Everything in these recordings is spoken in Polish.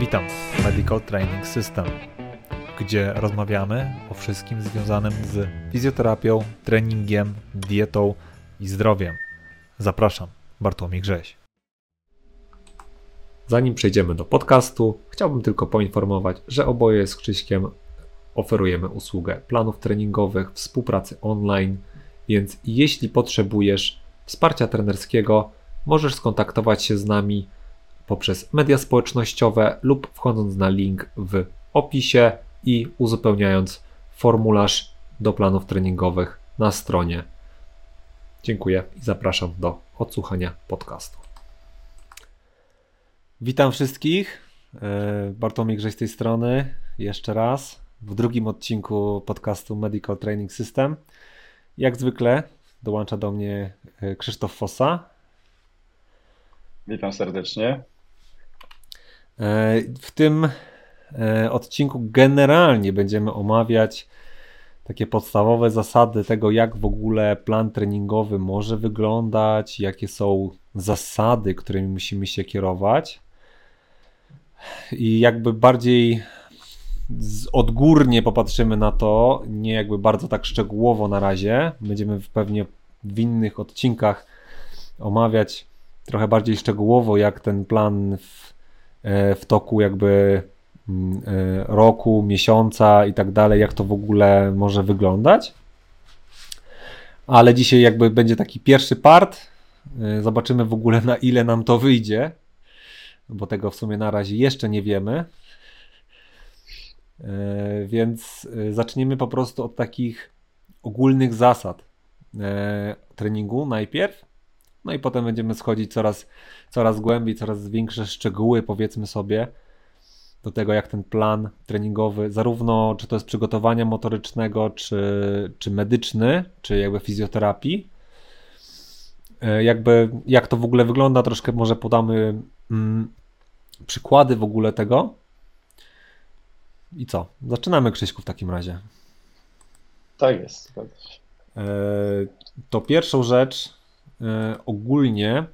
Witam w Medical Training System, gdzie rozmawiamy o wszystkim związanym z fizjoterapią, treningiem, dietą i zdrowiem. Zapraszam, Bartłomiej Grześ. Zanim przejdziemy do podcastu, chciałbym tylko poinformować, że oboje z Krzyśkiem oferujemy usługę planów treningowych, współpracy online, więc jeśli potrzebujesz wsparcia trenerskiego, możesz skontaktować się z nami poprzez media społecznościowe lub wchodząc na link w opisie i uzupełniając formularz do planów treningowych na stronie. Dziękuję i zapraszam do odsłuchania podcastu. Witam wszystkich. E, Bartłomiej Grześ z tej strony. Jeszcze raz w drugim odcinku podcastu Medical Training System. Jak zwykle dołącza do mnie e, Krzysztof Fossa. Witam serdecznie. E, w tym odcinku generalnie będziemy omawiać takie podstawowe zasady tego, jak w ogóle plan treningowy może wyglądać, jakie są zasady, którymi musimy się kierować i jakby bardziej odgórnie popatrzymy na to, nie jakby bardzo tak szczegółowo na razie. Będziemy pewnie w innych odcinkach omawiać trochę bardziej szczegółowo, jak ten plan w, e, w toku jakby mm, e, roku, miesiąca i tak dalej, jak to w ogóle może wyglądać. Ale dzisiaj jakby będzie taki pierwszy part. E, zobaczymy w ogóle na ile nam to wyjdzie bo tego w sumie na razie jeszcze nie wiemy. E, więc e, zaczniemy po prostu od takich ogólnych zasad e, treningu najpierw, no i potem będziemy schodzić coraz, coraz głębiej, coraz większe szczegóły, powiedzmy sobie, do tego, jak ten plan treningowy, zarówno czy to jest przygotowania motorycznego, czy, czy medyczny, czy jakby fizjoterapii, jakby jak to w ogóle wygląda, troszkę może podamy mm, przykłady w ogóle tego. I co? Zaczynamy, Krzyśku, w takim razie. Tak jest. E, to pierwszą rzecz e, ogólnie,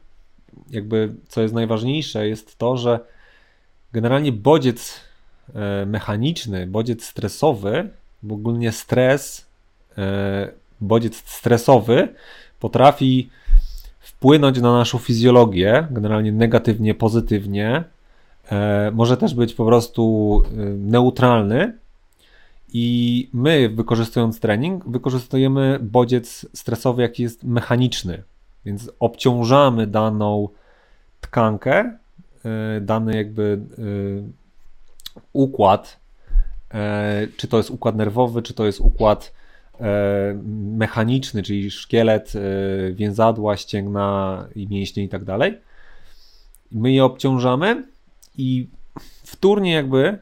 jakby co jest najważniejsze, jest to, że generalnie bodziec e, mechaniczny, bodziec stresowy, ogólnie stres, bodziec stresowy potrafi wpłynąć na naszą fizjologię, generalnie negatywnie, pozytywnie, E, może też być po prostu e, neutralny. I my, wykorzystując trening, wykorzystujemy bodziec stresowy, jaki jest mechaniczny. Więc obciążamy daną tkankę, e, dany jakby układ, czy to jest układ nerwowy, czy to jest układ mechaniczny, czyli szkielet, więzadła, ścięgna i mięśnie i tak dalej. My je obciążamy i wtórnie jakby e,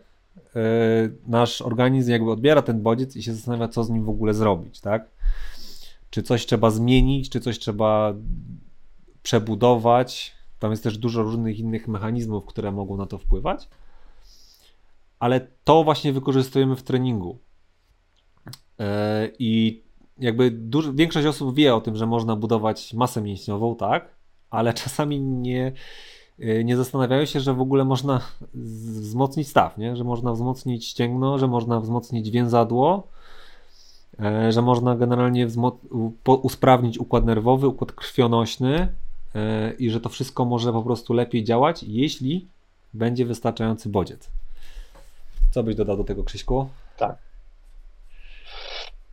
nasz organizm jakby odbiera ten bodziec i się zastanawia, co z nim w ogóle zrobić, tak? Czy coś trzeba zmienić, czy coś trzeba przebudować. Tam jest też dużo różnych innych mechanizmów, które mogą na to wpływać. Ale to właśnie wykorzystujemy w treningu. E, I jakby większość osób wie o tym, że można budować masę mięśniową, tak? Ale czasami nie, Y, nie zastanawiają się, że w ogóle można wzmocnić staw, nie? że można wzmocnić ścięgno, że można wzmocnić więzadło, e, że można generalnie usprawnić układ nerwowy, układ krwionośny e, i że to wszystko może po prostu lepiej działać, jeśli będzie wystarczający bodziec. Co byś dodał do tego, Krzyśku? Tak.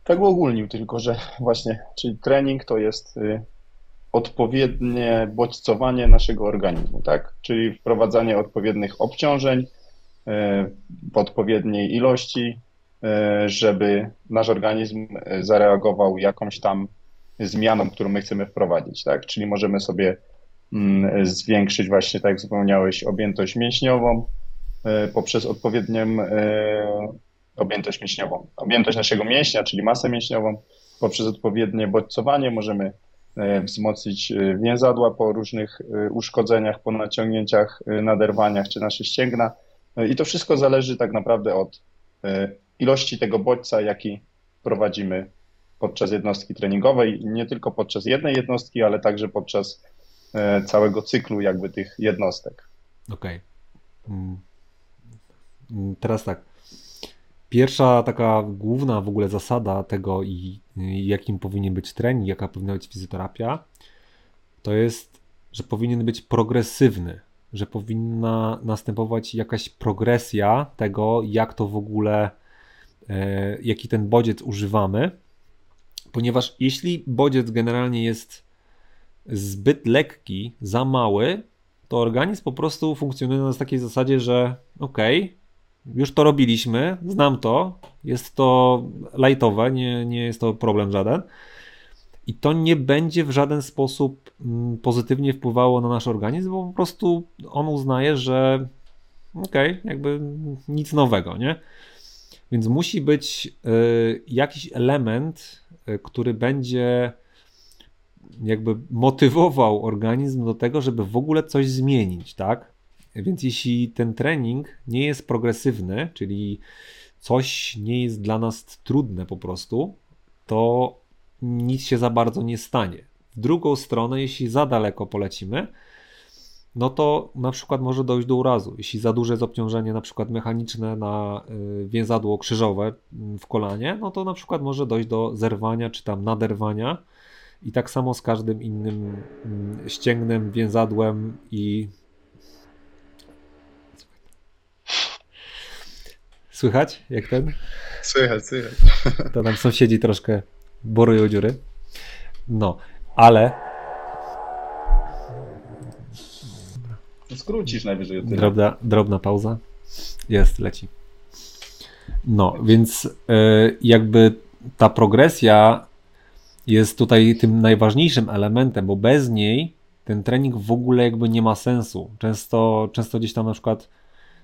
Tak uogólnił tylko, że właśnie, czyli trening to jest y, odpowiednie bodźcowanie naszego organizmu, tak? Czyli wprowadzanie odpowiednich obciążeń e, w odpowiedniej ilości, e, żeby nasz organizm e, zareagował jakąś tam zmianą, którą my chcemy wprowadzić, tak? Czyli możemy sobie mm, zwiększyć właśnie, tak jak wspomniałeś, objętość mięśniową poprzez odpowiednią objętość mięśniową, objętość naszego mięśnia, czyli masę mięśniową, poprzez odpowiednie bodźcowanie możemy E, wzmocnić e, więzadła po różnych e, uszkodzeniach, po naciągnięciach, naderwaniach czy nasze ścięgna. I to wszystko zależy tak naprawdę od ilości tego bodźca, jaki prowadzimy podczas jednostki treningowej. Nie tylko podczas jednej jednostki, ale także podczas całego cyklu jakby tych jednostek. Okej. Okay. Mm. mm, teraz tak. Pierwsza taka główna w ogóle zasada tego i jakim powinien być trening, jaka powinna być fizjoterapia, to jest, że powinien być progresywny, że powinna następować jakaś progresja tego, jak to w ogóle, e, jaki ten bodziec używamy, ponieważ jeśli bodziec generalnie jest zbyt lekki, za mały, to organizm po prostu funkcjonuje na takiej zasadzie, że okej, okay, już to robiliśmy, znam to, jest to lightowe, nie, nie jest to problem żaden. I to nie będzie w żaden sposób mm, pozytywnie wpływało na nasz organizm, bo po prostu on uznaje, że okej, okay, jakby nic nowego, nie? Więc musi być y, jakiś element, y, który będzie jakby motywował organizm do tego, żeby w ogóle coś zmienić, tak? Więc jeśli ten trening nie jest progresywny, czyli coś nie jest dla nas trudne po prostu, to nic się za bardzo nie stanie. W drugą stronę, jeśli za daleko polecimy, no to na przykład może dojść do urazu. Jeśli za duże jest obciążenie na przykład mechaniczne na y, więzadło krzyżowe mm, w kolanie, no to na przykład może dojść do zerwania czy tam naderwania i tak samo z każdym innym mm, ścięgnem, więzadłem i Słychać jak ten? Słychać, słychać. To nam sąsiedzi troszkę borują dziury. No, ale. Skrócisz najwyżej tyle. Drobna, drobna pauza. Jest, leci. No, więc yy, jakby ta progresja jest tutaj tym najważniejszym elementem, bo bez niej ten trening w ogóle jakby nie ma sensu. Często, często gdzieś tam na przykład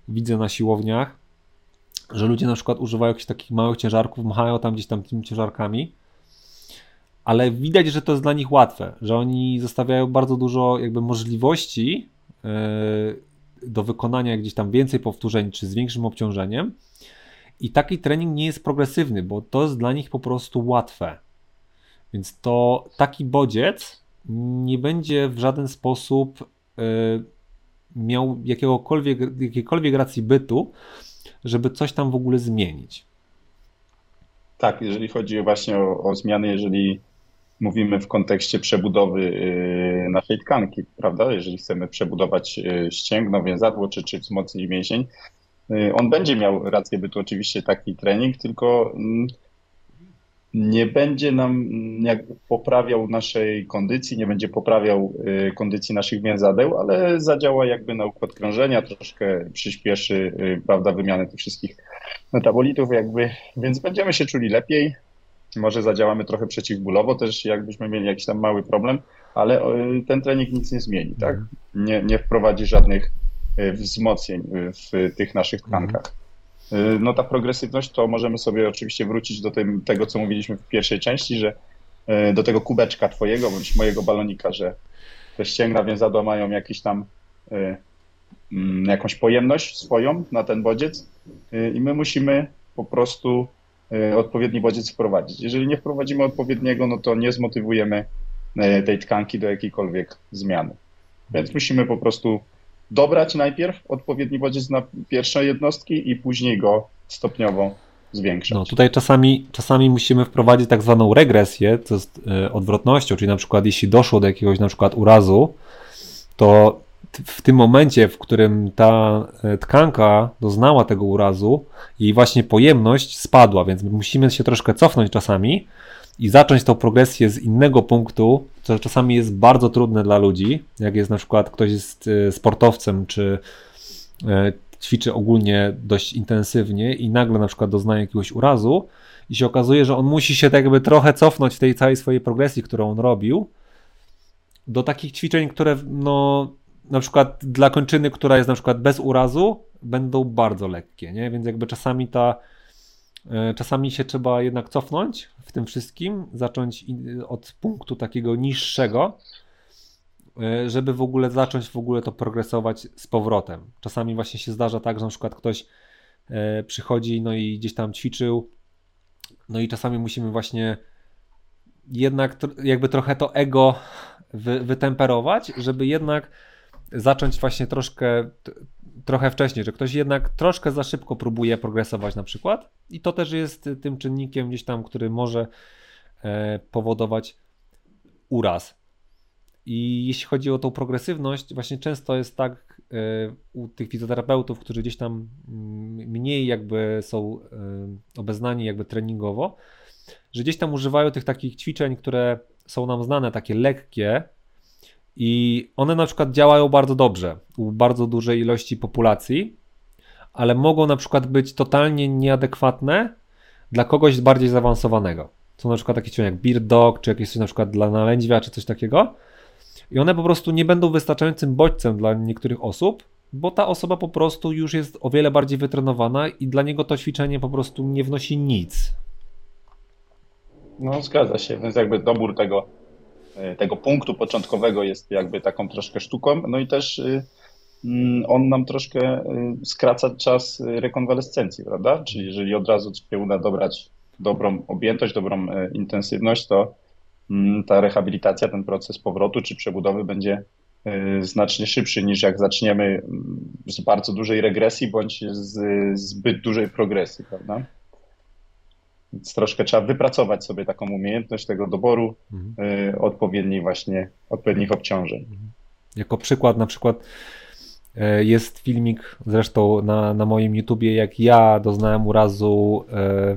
widzę na siłowniach, że ludzie na przykład używają jakichś takich małych ciężarków, machają tam gdzieś tam tymi ciężarkami, ale widać, że to jest dla nich łatwe, że oni zostawiają bardzo dużo jakby możliwości do wykonania gdzieś tam więcej powtórzeń, czy z większym obciążeniem. I taki trening nie jest progresywny, bo to jest dla nich po prostu łatwe. Więc to taki bodziec nie będzie w żaden sposób yy, miał jakiegokolwiek, jakiejkolwiek racji bytu, żeby coś tam w ogóle zmienić. Tak, jeżeli chodzi właśnie o, o zmiany, jeżeli mówimy w kontekście przebudowy yy, naszej tkanki, prawda? Jeżeli chcemy przebudować yy, ścięgno, więzadło czy, czy wzmocnić mięsień, yy, on będzie miał rację bytu oczywiście taki trening, tylko mm, nie będzie nam mm, poprawiał naszej kondycji, nie będzie poprawiał y, kondycji naszych więzadeł, ale zadziała jakby na układ krążenia, troszkę przyspieszy prawda, wymianę tych wszystkich metabolitów, jakby, więc będziemy się czuli lepiej. Może zadziałamy trochę przeciwbólowo, też jakbyśmy mieli jakiś tam mały problem, ale y, ten trening nic nie zmieni, tak? Mhm. Nie, nie wprowadzi żadnych wzmocnień w tych naszych tkankach. Y, no ta progresywność, to możemy sobie oczywiście wrócić do tym, tego, co mówiliśmy w pierwszej części, że do tego kubeczka twojego bądź mojego balonika, że te ścięgna więzadła mają jakiś tam mm, jakąś pojemność swoją na ten bodziec i my musimy po prostu odpowiedni bodziec wprowadzić. Jeżeli nie wprowadzimy odpowiedniego, no to nie zmotywujemy tej tkanki do jakiejkolwiek zmiany. Więc musimy po prostu dobrać najpierw odpowiedni bodziec na pierwsze jednostki i później go stopniowo zwiększać. No tutaj czasami, czasami musimy wprowadzić tak zwaną regresję, co jest e, odwrotnością, czyli na przykład jeśli doszło do jakiegoś na przykład urazu, to w tym momencie, w którym ta e, tkanka doznała tego urazu, jej właśnie pojemność spadła, więc musimy się troszkę cofnąć czasami i zacząć tą progresję z innego punktu, co czasami jest bardzo trudne dla ludzi, jak jest na przykład ktoś jest e, sportowcem, czy e, ćwiczy ogólnie dość intensywnie i nagle na przykład doznaje jakiegoś urazu i się okazuje, że on musi się tak jakby trochę cofnąć w tej całej swojej progresji, którą on robił, do takich ćwiczeń, które no na przykład dla kończyny, która jest na przykład bez urazu, będą bardzo lekkie, nie? Więc jakby czasami ta czasami się trzeba jednak cofnąć w tym wszystkim, zacząć od punktu takiego niższego, e, żeby w ogóle zacząć w ogóle to progresować z powrotem. Czasami właśnie się zdarza tak, że na przykład ktoś e, przychodzi no i gdzieś tam ćwiczył, no i czasami musimy właśnie jednak jakby trochę to ego wy, wytemperować, żeby jednak zacząć właśnie troszkę trochę wcześniej, że ktoś jednak troszkę za szybko próbuje progresować na przykład i to też jest tym czynnikiem gdzieś tam, który może e, powodować uraz. I jeśli chodzi o tą progresywność, właśnie często jest tak e, u tych fizjoterapeutów, którzy gdzieś tam mm, mniej jakby są e, obeznani jakby treningowo, że gdzieś tam używają tych takich ćwiczeń, które są nam znane, takie lekkie, i one na przykład działają bardzo dobrze u bardzo dużej ilości populacji, ale mogą na przykład być totalnie nieadekwatne dla kogoś bardziej zaawansowanego. Są na przykład takie ćwiczenia jak Beard Dog, czy jakieś coś na przykład dla nalędźwia, czy coś takiego. I one po prostu nie będą wystarczającym bodźcem dla niektórych osób, bo ta osoba po prostu już jest o wiele bardziej wytrenowana i dla niego to ćwiczenie po prostu nie wnosi nic. No, zgadza się, więc jakby dobór tego tego punktu początkowego jest jakby taką troszkę sztuką, no i też y, mm, on nam troszkę y, skraca czas rekonwalescencji, prawda? Czyli jeżeli od razu się uda dobrać dobrą objętość, dobrą e, intensywność, to mm, ta rehabilitacja, ten proces powrotu czy przebudowy będzie e, znacznie szybszy niż jak zaczniemy mm, z bardzo dużej regresji bądź z zbyt dużej progresji, prawda? Więc troszkę trzeba wypracować sobie taką umiejętność tego doboru mhm. y, odpowiedniej właśnie, odpowiednich obciążeń. Mhm. Jako przykład na przykład e, jest filmik zresztą na, na moim YouTubie, jak ja doznałem urazu e,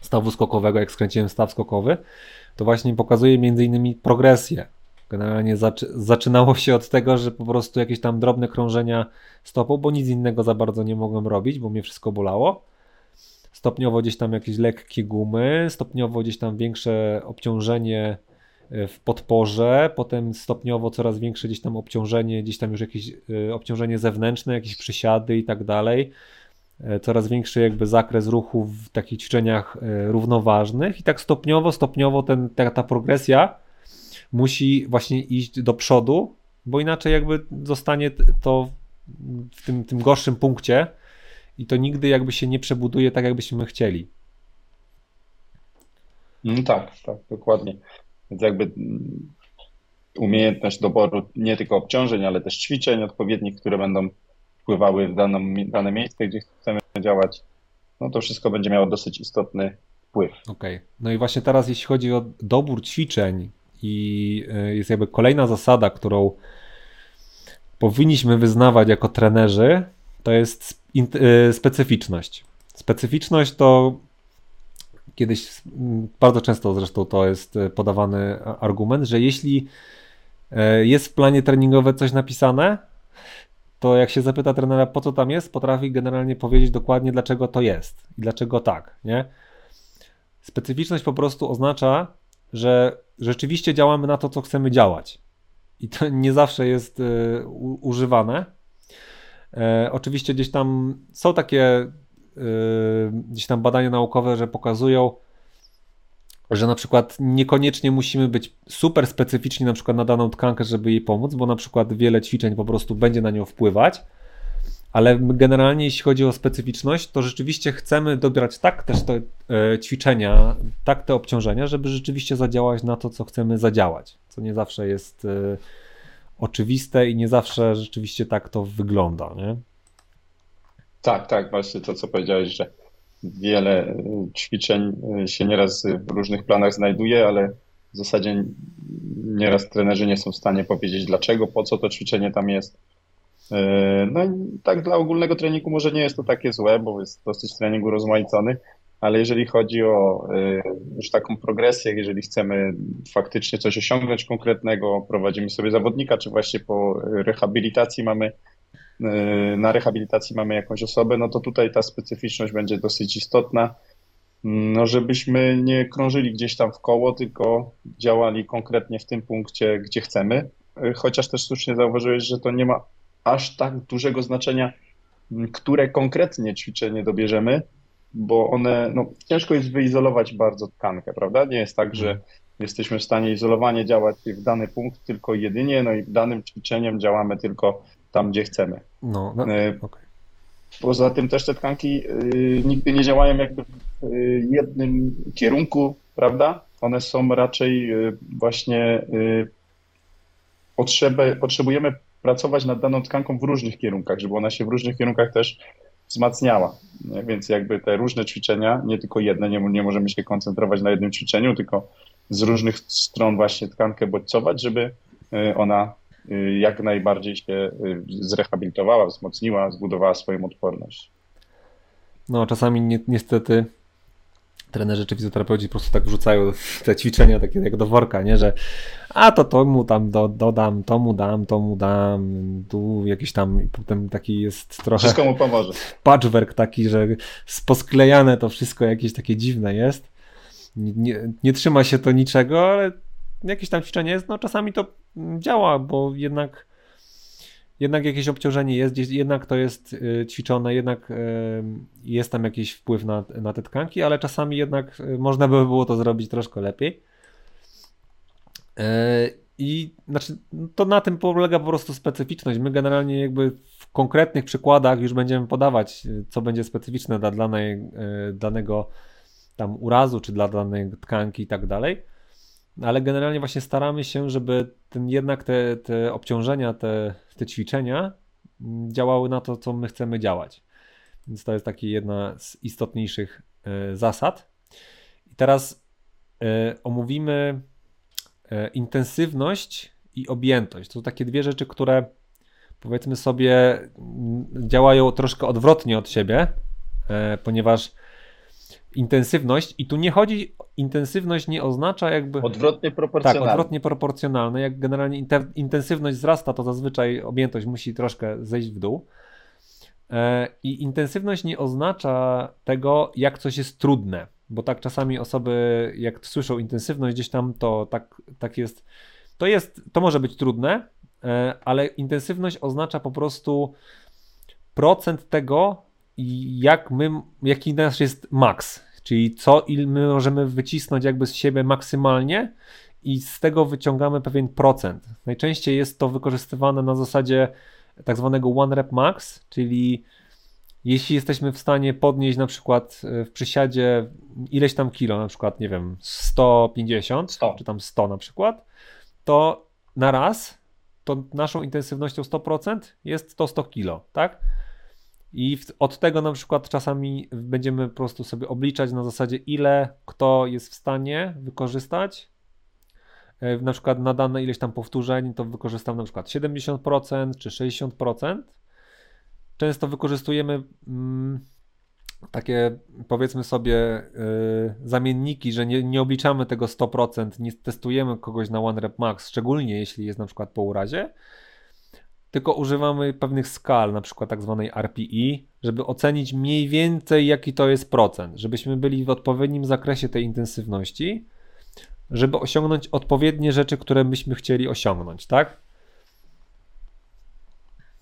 stawu skokowego, jak skręciłem staw skokowy, to właśnie pokazuje między innymi progresję. Generalnie zaczy, zaczynało się od tego, że po prostu jakieś tam drobne krążenia stopą, bo nic innego za bardzo nie mogłem robić, bo mnie wszystko bolało stopniowo gdzieś tam jakieś lekkie gumy, stopniowo gdzieś tam większe obciążenie e, w podporze, potem stopniowo coraz większe gdzieś tam obciążenie, gdzieś tam już jakieś e, obciążenie zewnętrzne, jakieś przysiady i tak dalej. E, coraz większy jakby zakres ruchu w takich ćwiczeniach równoważnych i tak stopniowo, stopniowo ten, ta, ta progresja musi właśnie iść do przodu, bo inaczej jakby zostanie to w tym, tym gorszym punkcie, i to nigdy jakby się nie przebuduje tak, jakbyśmy chcieli. No tak, tak, dokładnie. Więc jakby mm, umiejętność doboru nie tylko obciążeń, ale też ćwiczeń odpowiednich, które będą wpływały w daną, dane miejsce, gdzie chcemy działać, no to wszystko będzie miało dosyć istotny wpływ. Okej. Okay. No i właśnie teraz, jeśli chodzi o dobór ćwiczeń i e, jest jakby kolejna zasada, którą powinniśmy wyznawać jako trenerzy, to jest specyficzność. Specyficzność to kiedyś, bardzo często zresztą to jest y, podawany argument, że jeśli y, jest w planie treningowym coś napisane, to jak się zapyta trenera, po co tam jest, potrafi generalnie powiedzieć dokładnie, dlaczego to jest i dlaczego tak, nie? Specyficzność po prostu oznacza, że rzeczywiście działamy na to, co chcemy działać. I to nie zawsze jest używane, E, oczywiście gdzieś tam są takie e, gdzieś tam badania naukowe, że pokazują, że na przykład niekoniecznie musimy być super specyficzni na przykład na daną tkankę, żeby jej pomóc, bo na przykład wiele ćwiczeń po prostu będzie na nią wpływać, ale generalnie jeśli chodzi o specyficzność, to rzeczywiście chcemy dobrać tak też te e, ćwiczenia, tak te obciążenia, żeby rzeczywiście zadziałać na to, co chcemy zadziałać, co nie zawsze jest oczywiste i nie zawsze rzeczywiście tak to wygląda, nie? Tak, tak, właśnie to, co powiedziałeś, że wiele y, ćwiczeń y, się nieraz w różnych planach znajduje, ale w zasadzie nieraz trenerzy nie są w stanie powiedzieć dlaczego, po co to ćwiczenie tam jest. Y, no i tak dla ogólnego treningu może nie jest to takie złe, bo jest dosyć trening urozmaicony, ale jeżeli chodzi o y, już taką progresję, jeżeli chcemy faktycznie coś osiągnąć konkretnego, prowadzimy sobie zawodnika, czy właśnie po rehabilitacji mamy, y, na rehabilitacji mamy jakąś osobę, no to tutaj ta specyficzność będzie dosyć istotna, no żebyśmy nie krążyli gdzieś tam w koło, tylko działali konkretnie w tym punkcie, gdzie chcemy. Chociaż też słusznie zauważyłeś, że to nie ma aż tak dużego znaczenia, które konkretnie ćwiczenie dobierzemy, bo one, no ciężko jest wyizolować bardzo tkankę, prawda? Nie jest tak, że mhm. jesteśmy w stanie izolowanie działać w dany punkt tylko jedynie, no i danym ćwiczeniem działamy tylko tam, gdzie chcemy. No, no e, okay. Poza tym też te tkanki y, nigdy nie działają jakby w y, jednym kierunku, prawda? One są raczej y, właśnie potrzeby, potrzebujemy pracować nad daną tkanką w różnych kierunkach, żeby ona się w różnych kierunkach też wzmacniała. Więc jakby te różne ćwiczenia, nie tylko jedne, nie, nie możemy się koncentrować na jednym ćwiczeniu, tylko z różnych stron właśnie tkankę bodźcować, żeby y, ona y, jak najbardziej się y, zrehabilitowała, wzmocniła, zbudowała swoją odporność. No, czasami ni niestety trenerzy czy fizjoterapeuci po prostu tak wrzucają te ćwiczenia takie jak do worka, nie, że a to to mu tam do, dodam, to mu dam, to mu dam, tu jakiś tam i potem taki jest trochę wszystko mu pomoże. Patchwork taki, że posklejane to wszystko jakieś takie dziwne jest. Nie, nie, nie trzyma się to niczego, ale jakieś tam ćwiczenie jest, no czasami to działa, bo jednak jednak jakieś obciążenie jest, jednak to jest y, ćwiczone, jednak y, jest tam jakiś wpływ na, na te tkanki, ale czasami jednak y, można by było to zrobić troszkę lepiej. I znaczy, to na tym polega po prostu specyficzność. My generalnie jakby w konkretnych przykładach już będziemy podawać, co będzie specyficzne dla danej, danego tam urazu, czy dla danej tkanki i tak dalej ale generalnie właśnie staramy się, żeby ten, jednak te, te obciążenia, te, te ćwiczenia działały na to, co my chcemy działać. Więc to jest taki jedna z istotniejszych y, zasad. I teraz y, omówimy y, intensywność i objętość. To są takie dwie rzeczy, które powiedzmy sobie działają troszkę odwrotnie od siebie, ponieważ intensywność i tu nie chodzi, intensywność nie oznacza jakby... Odwrotnie proporcjonalne. Tak, odwrotnie proporcjonalne. Jak generalnie intensywność wzrasta, to zazwyczaj objętość musi troszkę zejść w dół. E, I intensywność nie oznacza tego, jak coś jest trudne, bo tak czasami osoby, jak słyszą intensywność gdzieś tam, to tak, tak jest, to jest, to może być trudne, e, ale intensywność oznacza po prostu procent tego, jak my, jaki nasz jest maks, czyli co il my możemy wycisnąć jakby z siebie maksymalnie i z tego wyciągamy pewien procent. Najczęściej jest to wykorzystywane na zasadzie tak zwanego one rep max, czyli jeśli jesteśmy w stanie podnieść na przykład e, w przysiadzie ileś tam kilo, na przykład nie wiem 150 100. czy tam 100 na przykład, to na raz to naszą intensywnością 100% jest to 100 kilo, tak? I od tego na przykład czasami będziemy po prostu sobie obliczać na zasadzie, ile kto jest w stanie wykorzystać. E, na przykład na dane ileś tam powtórzeń, to wykorzystam na przykład 70% czy 60%. Często wykorzystujemy mm, takie powiedzmy sobie yy, zamienniki, że nie, nie obliczamy tego 100%, nie testujemy kogoś na one rep max, szczególnie jeśli jest na przykład po urazie, tylko używamy pewnych skal, na przykład tak zwanej RPI, żeby ocenić mniej więcej jaki to jest procent, żebyśmy byli w odpowiednim zakresie tej intensywności, żeby osiągnąć odpowiednie rzeczy, które byśmy chcieli osiągnąć, tak?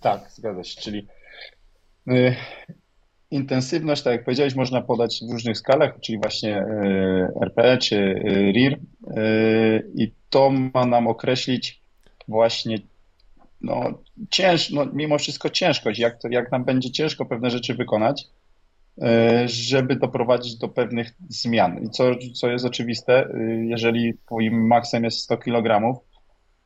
Tak, zgadza się, czyli y, intensywność, tak jak powiedziałeś, można podać w różnych skalach, czyli właśnie y, RPE czy y, RIR y, i to ma nam określić właśnie no, cięż, no, mimo wszystko ciężkość, jak, to, jak nam będzie ciężko pewne rzeczy wykonać, e, żeby doprowadzić do pewnych zmian. I co, co jest oczywiste, e, jeżeli twoim maksem jest 100 kg,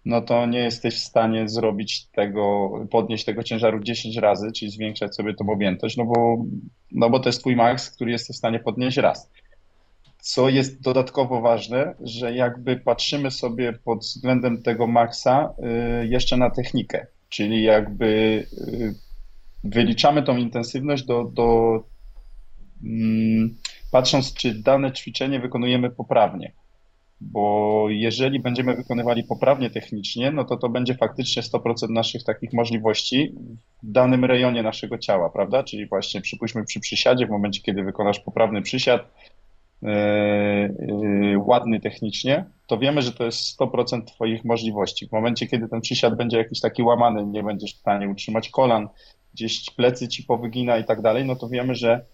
no to nie jesteś w stanie zrobić tego, podnieść tego ciężaru 10 razy, czyli zwiększać sobie tą objętość, no bo, no bo to jest twój maks, który jesteś w stanie podnieść raz. Co jest dodatkowo ważne, że jakby patrzymy sobie pod względem tego maksa y, jeszcze na technikę, czyli jakby y, wyliczamy tą intensywność do, do mm, patrząc, czy dane ćwiczenie wykonujemy poprawnie. Bo jeżeli będziemy wykonywali poprawnie technicznie, no to to będzie faktycznie 100% naszych takich możliwości w danym rejonie naszego ciała, prawda? Czyli właśnie przypuśćmy przy przysiadzie, w momencie kiedy wykonasz poprawny przysiad, ładny technicznie, to wiemy, że to jest 100% Twoich możliwości. W momencie, kiedy ten przysiad będzie jakiś taki łamany, nie będziesz w stanie utrzymać kolan, gdzieś plecy ci powygina i tak dalej, no to wiemy, że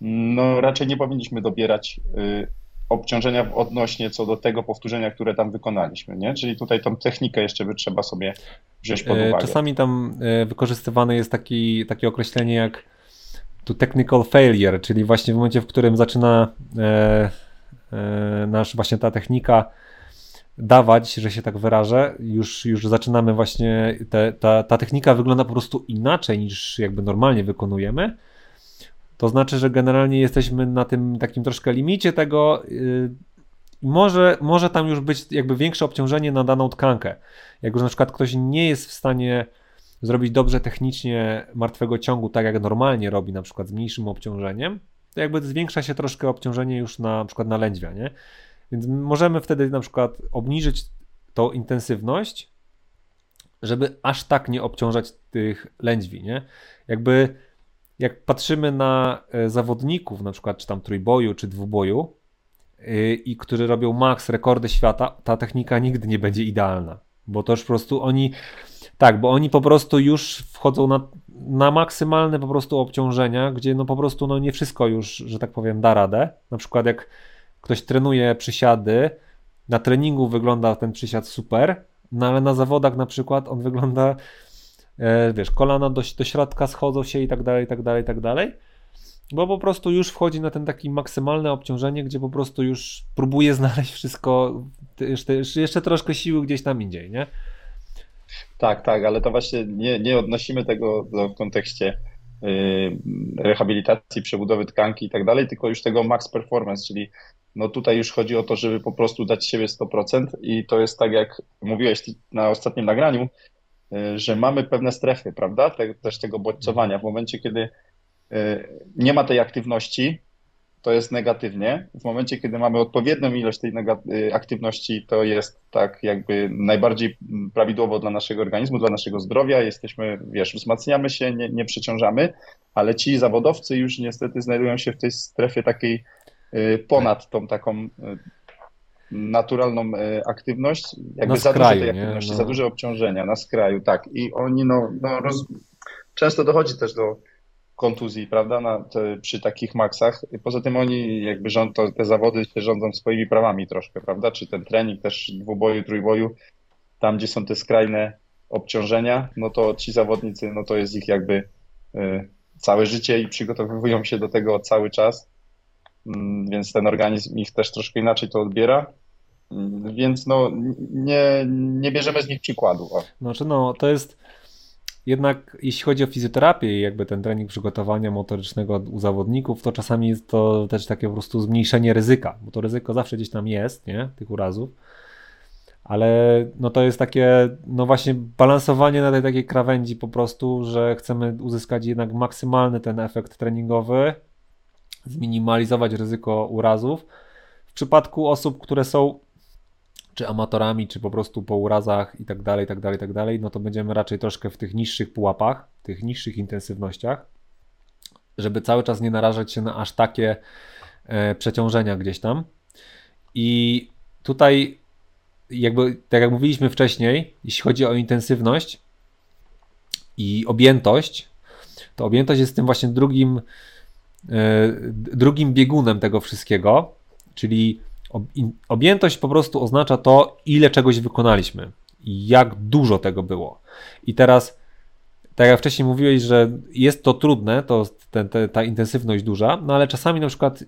no raczej nie powinniśmy dobierać y, obciążenia odnośnie co do tego powtórzenia, które tam wykonaliśmy, nie? Czyli tutaj tą technikę jeszcze by trzeba sobie wziąć pod uwagę. Czasami tam wykorzystywane jest taki, takie określenie jak to technical failure, czyli właśnie w momencie, w którym zaczyna e, e, nasz właśnie ta technika dawać, że się tak wyrażę. Już, już zaczynamy właśnie, te, ta, ta technika wygląda po prostu inaczej niż jakby normalnie wykonujemy. To znaczy, że generalnie jesteśmy na tym takim troszkę limicie tego. Yy, może, może tam już być jakby większe obciążenie na daną tkankę. Jak już na przykład ktoś nie jest w stanie zrobić dobrze technicznie martwego ciągu, tak jak normalnie robi, na przykład z mniejszym obciążeniem, to jakby zwiększa się troszkę obciążenie już na, na przykład na lędźwia, nie? Więc możemy wtedy na przykład obniżyć tą intensywność, żeby aż tak nie obciążać tych lędźwi, nie? Jakby jak patrzymy na e, zawodników, na przykład czy tam trójboju, czy dwuboju, yy, i którzy robią max, rekordy świata, ta technika nigdy nie będzie idealna, bo to już po prostu oni, tak, bo oni po prostu już wchodzą na, na maksymalne po prostu obciążenia, gdzie no po prostu no nie wszystko już, że tak powiem, da radę. Na przykład jak ktoś trenuje przysiady, na treningu wygląda ten przysiad super, no ale na zawodach na przykład on wygląda, e, wiesz, kolana do, do środka schodzą się i tak dalej, i tak dalej, i tak dalej. Bo po prostu już wchodzi na ten taki maksymalne obciążenie, gdzie po prostu już próbuje znaleźć wszystko, jeszcze, jeszcze troszkę siły gdzieś tam indziej, nie? Tak, tak, ale to właśnie nie, nie odnosimy tego w kontekście y, rehabilitacji, przebudowy tkanki i tak dalej, tylko już tego max performance, czyli no tutaj już chodzi o to, żeby po prostu dać siebie 100% i to jest tak, jak mówiłeś na ostatnim nagraniu, y, że mamy pewne strefy, prawda? Te, też tego bodźcowania. W momencie, kiedy y, nie ma tej aktywności, to jest negatywnie. W momencie, kiedy mamy odpowiednią ilość tej y, aktywności, to jest tak jakby najbardziej prawidłowo dla naszego organizmu, dla naszego zdrowia. Jesteśmy, wiesz, wzmacniamy się, nie, nie przeciążamy, ale ci zawodowcy już niestety znajdują się w tej strefie takiej Y, ponad tą taką y, naturalną aktywność, jakby na za skraju, dużo tej aktywności, no. za duże obciążenia na skraju, tak. I oni no, no roz... często dochodzi też do kontuzji, prawda, na, te, przy takich maksach. Poza tym oni jakby rząd, to, te zawody się rządzą swoimi prawami troszkę, prawda, czy ten trening też dwuboju, trójboju, tam gdzie są te skrajne obciążenia, no to ci zawodnicy, no to jest ich jakby y, całe życie i przygotowują się do tego cały czas Mm, więc ten organizm ich też troszkę inaczej to odbiera. Mm, więc no, nie, nie bierzemy z nich przykładu. Znaczy, no, to jest jednak, jeśli chodzi o fizjoterapię i jakby ten trening przygotowania motorycznego u zawodników, to czasami jest to też takie po prostu zmniejszenie ryzyka, bo to ryzyko zawsze gdzieś tam jest, nie, tych urazów. Ale no to jest takie, no właśnie balansowanie na tej takiej krawędzi po prostu, że chcemy uzyskać jednak maksymalny ten efekt treningowy, zminimalizować ryzyko urazów. W przypadku osób, które są czy amatorami, czy po prostu po urazach i tak dalej, tak dalej, tak dalej, no to będziemy raczej troszkę w tych niższych pułapach, tych niższych intensywnościach, żeby cały czas nie narażać się na aż takie e, przeciążenia gdzieś tam. I tutaj jakby, tak jak mówiliśmy wcześniej, jeśli chodzi o intensywność i objętość, to objętość jest tym właśnie drugim E, drugim biegunem tego wszystkiego, czyli objętość po prostu oznacza to, ile czegoś wykonaliśmy jak dużo tego było. I teraz, tak jak wcześniej mówiłeś, że jest to trudne, to ten, te, ta intensywność duża, no ale czasami na przykład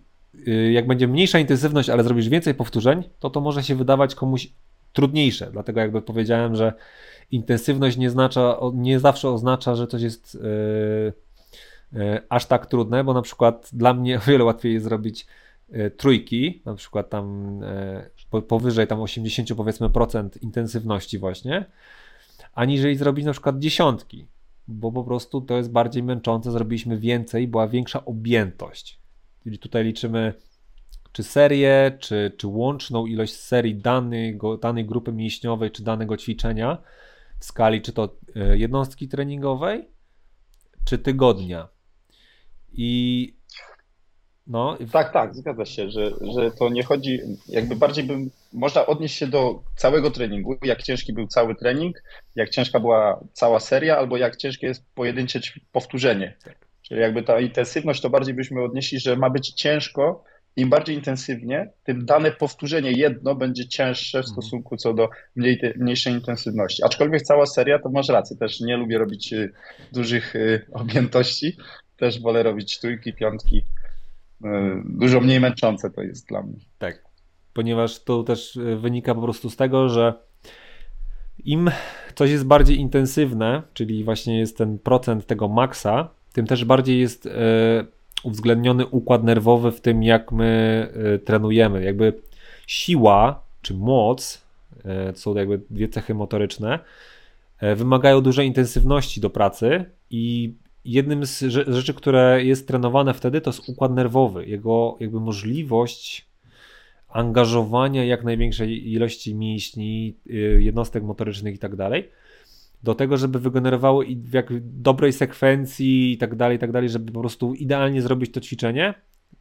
y, jak będzie mniejsza intensywność, ale zrobisz więcej powtórzeń, to to może się wydawać komuś trudniejsze. Dlatego jakby powiedziałem, że intensywność nie, znacza, nie zawsze oznacza, że coś jest yy, E, aż tak trudne, bo na przykład dla mnie o wiele łatwiej jest zrobić trójki, na przykład tam e, powyżej tam 80 powiedzmy procent intensywności właśnie, aniżeli zrobić na przykład dziesiątki, bo po prostu to jest bardziej męczące, zrobiliśmy więcej, była większa objętość. Czyli tutaj liczymy czy serię, czy, czy łączną ilość serii danego, danej grupy mięśniowej, czy danego ćwiczenia w skali czy to jednostki treningowej, czy tygodnia. I no. Tak, tak, zgadza się, że, że to nie chodzi, jakby bardziej bym, można odnieść się do całego treningu, jak ciężki był cały trening, jak ciężka była cała seria, albo jak ciężkie jest pojedyncze powtórzenie. Tak. Czyli jakby ta intensywność to bardziej byśmy odnieśli, że ma być ciężko, im bardziej intensywnie, tym dane powtórzenie jedno będzie cięższe w mhm. stosunku co do mniej, mniejszej intensywności. Aczkolwiek cała seria, to masz rację, też nie lubię robić y, dużych y, objętości, też wolę robić trójki, piątki. E, dużo mniej męczące to jest dla mnie. Tak. ponieważ to też wynika po prostu z tego, że im coś jest bardziej intensywne, czyli właśnie jest ten procent tego maksa, tym też bardziej jest e, uwzględniony układ nerwowy w tym, jak my e, trenujemy. Jakby siła czy moc, e, to są jakby dwie cechy motoryczne, wymagają dużej intensywności do pracy i jednym z rzeczy, które jest trenowane wtedy, to jest układ nerwowy, jego jakby możliwość angażowania jak największej ilości mięśni, jednostek motorycznych i tak dalej do tego, żeby wygenerowało i w jak dobrej sekwencji i tak dalej, i tak dalej, żeby po prostu idealnie zrobić to ćwiczenie.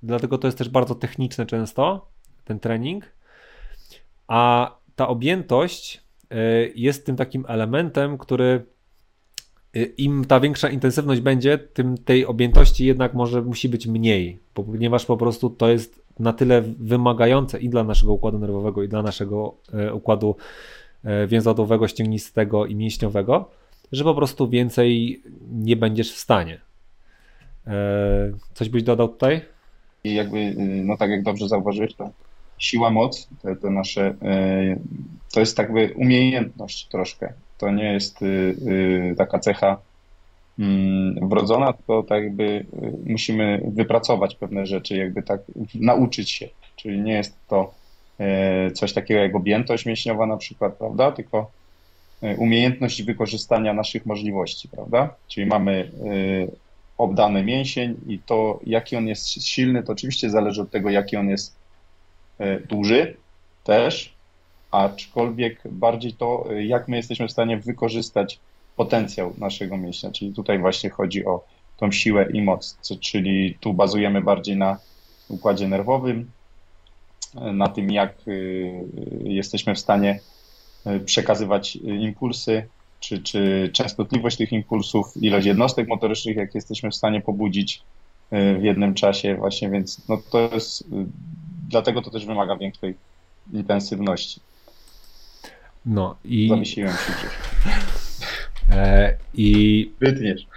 Dlatego to jest też bardzo techniczne często, ten trening. A ta objętość e, jest tym takim elementem, który im ta większa intensywność będzie, tym tej objętości jednak może musi być mniej, ponieważ po prostu to jest na tyle wymagające i dla naszego układu nerwowego, i dla naszego e, układu E, więzadłowego, ścięgnistego i mięśniowego, że po prostu więcej nie będziesz w stanie. E, coś byś dodał tutaj? I jakby, y, no tak jak dobrze zauważyłeś, to siła, moc, te, te nasze, to jest jakby umiejętność troszkę. To nie jest y, y, taka cecha mm, wrodzona, to tak jakby musimy wypracować pewne rzeczy, jakby tak nauczyć się. Czyli nie jest to coś takiego jak objętość mięśniowa na przykład, prawda? Tylko umiejętność wykorzystania naszych możliwości, prawda? Czyli mamy obdany mięsień i to, jaki on jest silny, to oczywiście zależy od tego, jaki on jest duży też, aczkolwiek bardziej to, jak my jesteśmy w stanie wykorzystać potencjał naszego mięśnia, czyli tutaj właśnie chodzi o tą siłę i moc, czyli tu bazujemy bardziej na układzie nerwowym, na tym, jak y, jesteśmy w stanie y, przekazywać impulsy, czy, czy częstotliwość tych impulsów, ilość jednostek motorycznych, jak jesteśmy w stanie pobudzić y, w jednym czasie, właśnie, więc no to jest, dlatego to też wymaga większej intensywności. No i. Zamyśliłem się gdzieś. E, I. Wytniesz.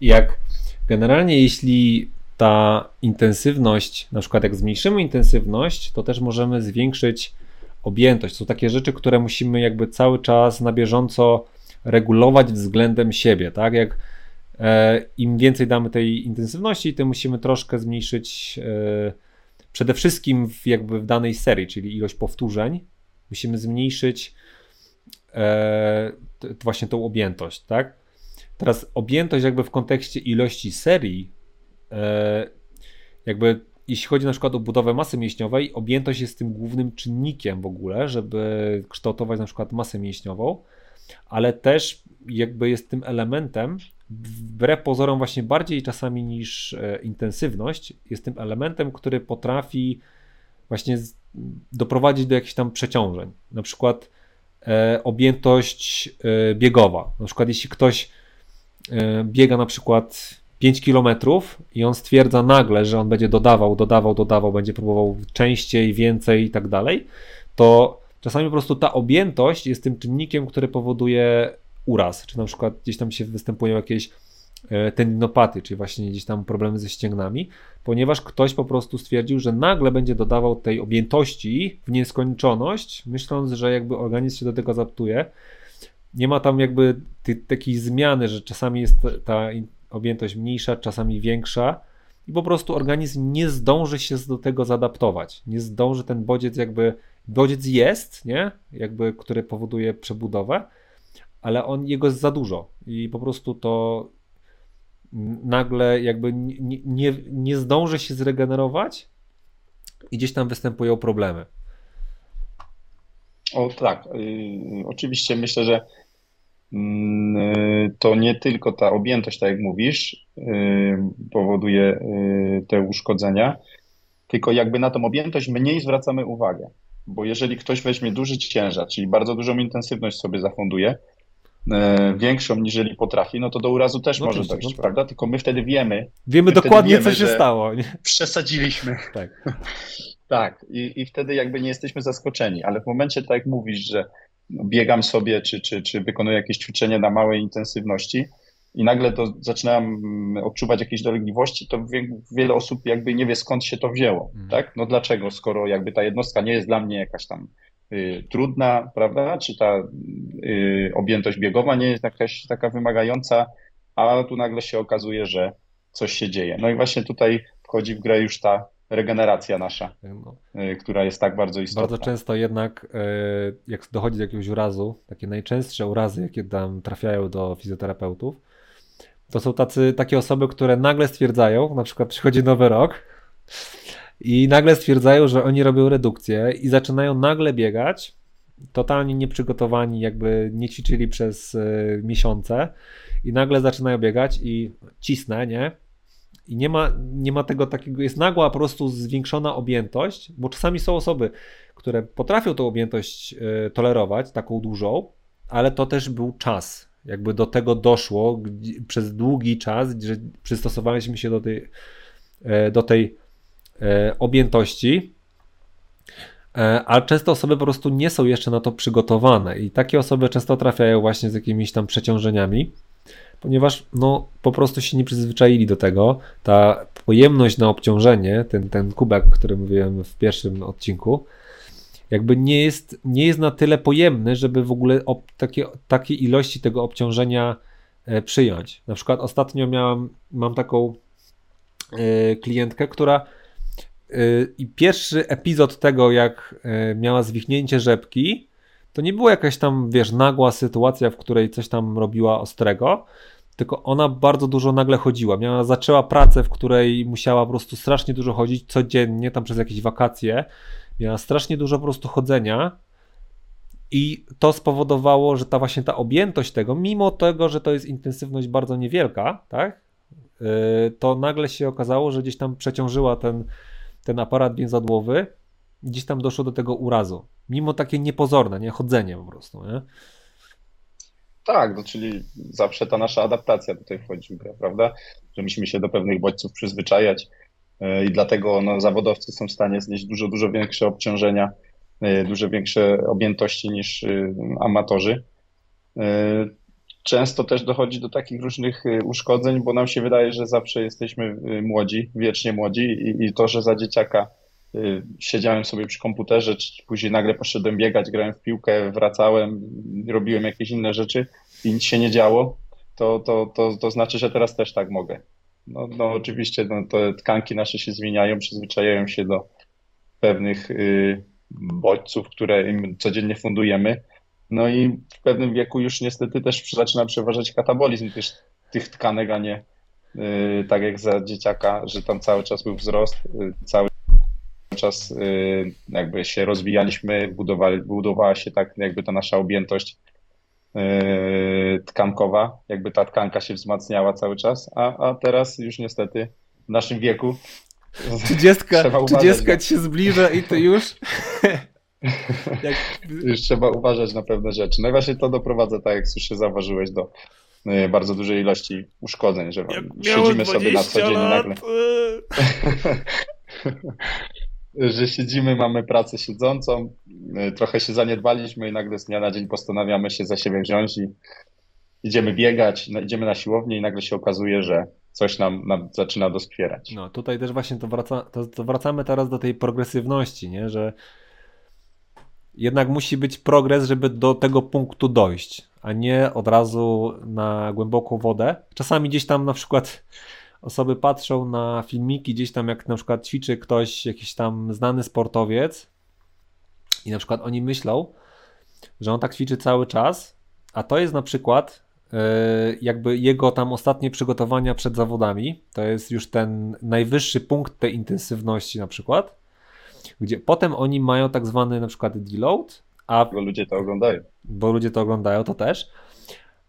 Jak generalnie, jeśli ta intensywność, na przykład jak zmniejszymy intensywność, to też możemy zwiększyć objętość. Są takie rzeczy, które musimy jakby cały czas na bieżąco regulować względem siebie, tak? Jak e, im więcej damy tej intensywności, tym musimy troszkę zmniejszyć e, przede wszystkim w, jakby w danej serii, czyli ilość powtórzeń, musimy zmniejszyć e, t, właśnie tą objętość, tak? Teraz objętość jakby w kontekście ilości serii E, jakby jeśli chodzi na przykład o budowę masy mięśniowej, objętość jest tym głównym czynnikiem w ogóle, żeby kształtować na przykład masę mięśniową, ale też jakby jest tym elementem, wbrew pozorom właśnie bardziej czasami niż e, intensywność, jest tym elementem, który potrafi właśnie doprowadzić do jakichś tam przeciążeń. Na przykład e, objętość biegowa. Na przykład jeśli ktoś biega na przykład 5 km i on stwierdza nagle, że on będzie dodawał, dodawał, dodawał, będzie próbował częściej, więcej i tak dalej, to czasami po prostu ta objętość jest tym czynnikiem, który powoduje uraz, czy na przykład gdzieś tam się występują jakieś e, tendinopaty, czyli właśnie gdzieś tam problemy ze ścięgnami, ponieważ ktoś po prostu stwierdził, że nagle będzie dodawał tej objętości w nieskończoność, myśląc, że jakby organizm się do tego adaptuje. Nie ma tam jakby takiej zmiany, że czasami jest ta objętość mniejsza, czasami większa i po prostu organizm nie zdąży się do tego zaadaptować. Nie zdąży ten bodziec jakby, bodziec jest, nie? Jakby, który powoduje przebudowę, ale on, jego jest za dużo i po prostu to nagle jakby nie, nie, nie zdąży się zregenerować i gdzieś tam występują problemy. O tak, yy, oczywiście myślę, że Mm, y, to nie tylko ta objętość, tak jak mówisz, y, powoduje y, te uszkodzenia, tylko jakby na tą objętość mniej zwracamy uwagę. Bo jeżeli ktoś weźmie duży ciężar, czyli bardzo dużą intensywność sobie zafunduje, większą niżeli potrafi, no to do urazu też no może dojść, no, tak. prawda? Tylko my wtedy wiemy. Wiemy dokładnie, wiemy, co się stało. Nie? Przesadziliśmy. Tak. tak. I, I wtedy jakby nie jesteśmy zaskoczeni, ale w momencie, tak jak mówisz, że biegam sobie, czy, czy, czy wykonuję jakieś ćwiczenie na małej intensywności, i nagle to zaczynam odczuwać jakieś dolegliwości, to wiele osób jakby nie wie skąd się to wzięło, mm. tak? No dlaczego, skoro jakby ta jednostka nie jest dla mnie jakaś tam trudna, prawda, czy ta y, objętość biegowa nie jest jakaś taka wymagająca, a tu nagle się okazuje, że coś się dzieje. No i właśnie tutaj wchodzi w grę już ta regeneracja nasza, no. Y, która jest tak bardzo istotna. Bardzo często jednak, y, jak dochodzi do jakiegoś urazu, takie najczęstsze urazy, jakie tam trafiają do fizjoterapeutów, to są tacy, takie osoby, które nagle stwierdzają, na przykład przychodzi nowy rok i nagle stwierdzają, że oni robią redukcję i zaczynają nagle biegać, totalnie nieprzygotowani, jakby nie ćwiczyli przez y, miesiące i nagle zaczynają biegać i cisnę, nie? I nie ma, nie ma tego takiego, jest nagła po prostu zwiększona objętość, bo czasami są osoby, które potrafią tą objętość y, tolerować, taką dużą, ale to też był czas. Jakby do tego doszło przez długi czas, że przystosowaliśmy się do tej, y, do tej objętości, ale często osoby po prostu nie są jeszcze na to przygotowane i takie osoby często trafiają właśnie z jakimiś tam przeciążeniami ponieważ no, po prostu się nie przyzwyczaili do tego. Ta pojemność na obciążenie, ten, ten kubek, o którym mówiłem w pierwszym odcinku, jakby nie jest, nie jest na tyle pojemny, żeby w ogóle ob, takie, takie ilości tego obciążenia e, przyjąć. Na przykład ostatnio miałam, mam taką e, klientkę, która e, i pierwszy epizod tego, jak e, miała zwichnięcie rzepki, to nie była jakaś tam, wiesz, nagła sytuacja, w której coś tam robiła ostrego, tylko ona bardzo dużo nagle chodziła. Miała, zaczęła pracę, w której musiała po prostu strasznie dużo chodzić codziennie, tam przez jakieś wakacje. Miała strasznie dużo po prostu chodzenia i to spowodowało, że ta właśnie ta objętość tego, mimo tego, że to jest intensywność bardzo niewielka, tak, yy, to nagle się okazało, że gdzieś tam przeciążyła ten, ten aparat więzadłowy, gdzieś tam doszło do tego urazu mimo takie niepozorne, nie chodzenie po prostu, nie? Tak, no czyli zawsze ta nasza adaptacja tutaj wchodzi w grę, prawda? Że musimy się do pewnych bodźców przyzwyczajać e, i dlatego no, zawodowcy są w stanie znieść dużo, dużo większe obciążenia, e, dużo większe objętości niż e, amatorzy. Często też dochodzi do takich różnych uszkodzeń, bo nam się wydaje, że zawsze jesteśmy młodzi, wiecznie młodzi i, i to, że za dzieciaka Y, siedziałem sobie przy komputerze, czy później nagle poszedłem biegać, grałem w piłkę, wracałem, robiłem jakieś inne rzeczy i nic się nie działo, to, to, to, to znaczy, że teraz też tak mogę. No, no oczywiście no, te tkanki nasze się zmieniają, przyzwyczajają się do pewnych y, bodźców, które im codziennie fundujemy. No i w pewnym wieku już niestety też zaczyna przeważać katabolizm też tych tkanek, a nie y, tak jak za dzieciaka, że tam cały czas był wzrost, y, cały czas y, jakby się rozwijaliśmy, budowali, budowała się tak jakby ta nasza objętość y, tkankowa, jakby ta tkanka się wzmacniała cały czas, a, a teraz już niestety w naszym wieku Trzydziestka, trzydziestka ci się zbliża i to już... jak... Już trzeba uważać na pewne rzeczy. No i właśnie to doprowadza, tak jak słyszę, zauważyłeś, do y, bardzo dużej ilości uszkodzeń, że siedzimy sobie na co dzień nagle. że siedzimy, mamy pracę siedzącą, y, trochę się zaniedbaliśmy i nagle z dnia na dzień postanawiamy się za siebie wziąć i idziemy biegać, idziemy na siłownię i nagle się okazuje, że coś nam, nam zaczyna doskwierać. No tutaj też właśnie to, wraca, to, to wracamy teraz do tej progresywności, nie? że jednak musi być progres, żeby do tego punktu dojść, a nie od razu na głęboką wodę. Czasami gdzieś tam na przykład osoby patrzą na filmiki gdzieś tam, jak na przykład ćwiczy ktoś, jakiś tam znany sportowiec i na przykład oni myślą, że on tak ćwiczy cały czas, a to jest na przykład yy, jakby jego tam ostatnie przygotowania przed zawodami, to jest już ten najwyższy punkt tej intensywności na przykład, gdzie potem oni mają tak zwany na przykład deload, a... Bo ludzie to oglądają. Bo ludzie to oglądają, to też,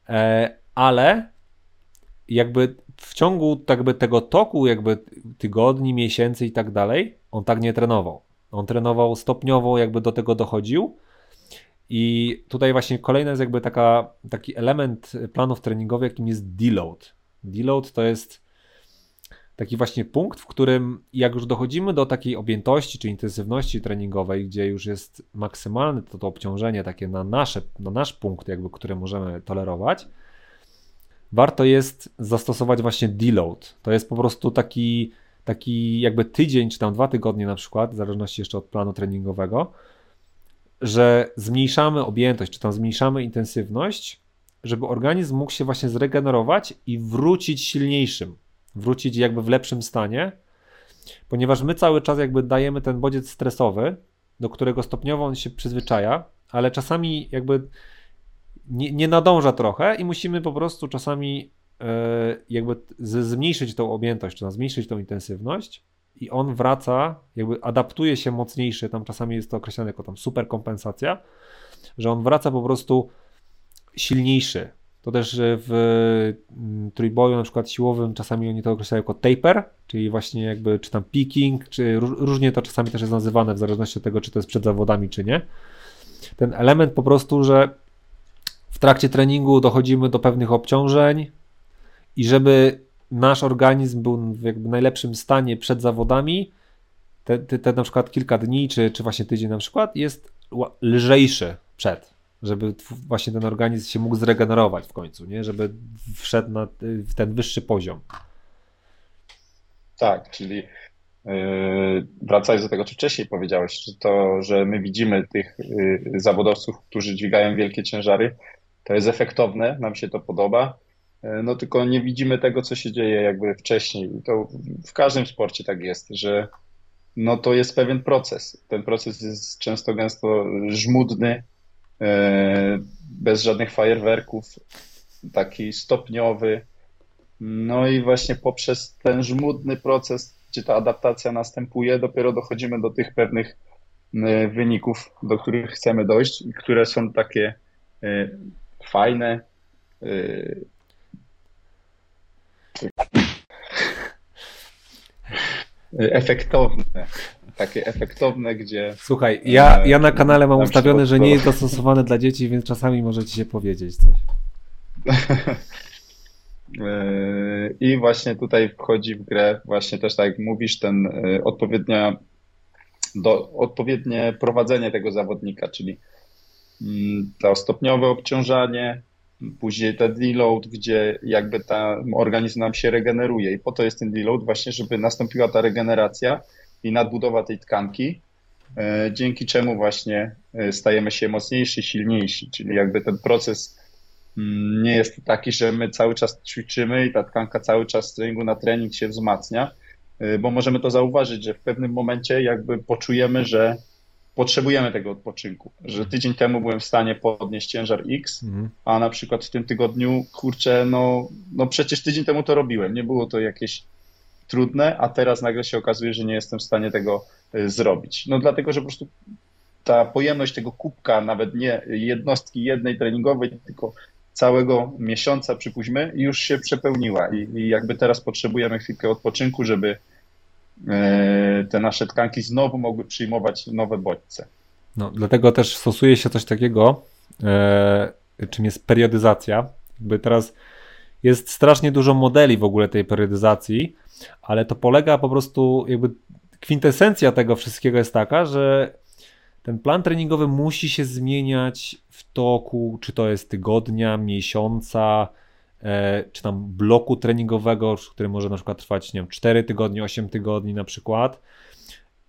e, ale jakby w ciągu jakby tego toku jakby tygodni, miesięcy i tak dalej, on tak nie trenował. On trenował stopniowo, jakby do tego dochodził. I tutaj właśnie kolejny jest jakby taka, taki element planów treningowych, jakim jest deload. Deload to jest taki właśnie punkt, w którym jak już dochodzimy do takiej objętości czy intensywności treningowej, gdzie już jest maksymalne to, to obciążenie takie na, nasze, na nasz punkt, jakby, które możemy tolerować, warto jest zastosować właśnie deload. To jest po prostu taki, taki jakby tydzień, czy tam dwa tygodnie na przykład, w zależności jeszcze od planu treningowego, że zmniejszamy objętość, czy tam zmniejszamy intensywność, żeby organizm mógł się właśnie zregenerować i wrócić silniejszym, wrócić jakby w lepszym stanie, ponieważ my cały czas jakby dajemy ten bodziec stresowy, do którego stopniowo on się przyzwyczaja, ale czasami jakby nie, nie nadąża trochę i musimy po prostu czasami e, jakby zmniejszyć tą objętość, czy zmniejszyć tą intensywność i on wraca, jakby adaptuje się mocniejszy, tam czasami jest to określane jako tam superkompensacja, że on wraca po prostu silniejszy. To też w mm, trójboju na przykład siłowym czasami oni to określają jako taper, czyli właśnie jakby czy tam peaking, czy różnie to czasami też jest nazywane w zależności od tego, czy to jest przed zawodami, czy nie. Ten element po prostu, że w trakcie treningu dochodzimy do pewnych obciążeń i żeby nasz organizm był w jakby najlepszym stanie przed zawodami, te, te, te na przykład kilka dni, czy, czy właśnie tydzień na przykład, jest lżejszy przed, żeby właśnie ten organizm się mógł zregenerować w końcu, nie? żeby wszedł na ten wyższy poziom. Tak, czyli yy, wracając do tego, co wcześniej powiedziałeś, że to, że my widzimy tych yy, zawodowców, którzy dźwigają wielkie ciężary, to jest efektowne, nam się to podoba, yy, no tylko nie widzimy tego, co się dzieje jakby wcześniej. To w każdym sporcie tak jest, że no to jest pewien proces. Ten proces jest często gęsto żmudny, bez żadnych fajerwerków, taki stopniowy. No i właśnie poprzez ten żmudny proces, gdzie ta adaptacja następuje, dopiero dochodzimy do tych pewnych wyników, do których chcemy dojść i które są takie fajne. Efektowne, takie efektowne, gdzie. Słuchaj, ja, ja na kanale mam ustawione, że nie jest dostosowane dla dzieci, więc czasami możecie się powiedzieć coś. I właśnie tutaj wchodzi w grę, właśnie też tak jak mówisz, ten odpowiednia, do, odpowiednie prowadzenie tego zawodnika, czyli Mm, to stopniowe obciążanie, później ten deload, gdzie jakby ten organizm nam się regeneruje i po to jest ten deload właśnie, żeby nastąpiła ta regeneracja i nadbudowa tej tkanki, e, dzięki czemu właśnie e, stajemy się mocniejsi, silniejsi, czyli jakby ten proces mm, nie jest taki, że my cały czas ćwiczymy i ta tkanka cały czas z treningu na trening się wzmacnia, e, bo możemy to zauważyć, że w pewnym momencie jakby poczujemy, że potrzebujemy tego odpoczynku. Że mhm. tydzień temu byłem w stanie podnieść ciężar X, mhm. a na przykład w tym tygodniu, kurczę, no, no przecież tydzień temu to robiłem. Nie było to jakieś trudne, a teraz nagle się okazuje, że nie jestem w stanie tego y, zrobić. No dlatego, że po prostu ta pojemność tego kubka, nawet nie jednostki jednej treningowej, tylko całego miesiąca, przypuśćmy, już się przepełniła i, i jakby teraz potrzebujemy chwilkę odpoczynku, żeby E, te nasze tkanki znowu mogły przyjmować nowe bodźce. No, dlatego też stosuje się coś takiego, e, czym jest periodyzacja. Jakby teraz jest strasznie dużo modeli w ogóle tej periodyzacji, ale to polega po prostu, jakby kwintesencja tego wszystkiego jest taka, że ten plan treningowy musi się zmieniać w toku, czy to jest tygodnia, miesiąca, E, czy tam bloku treningowego, który może na przykład trwać, nie wiem, 4 tygodnie, 8 tygodni na przykład.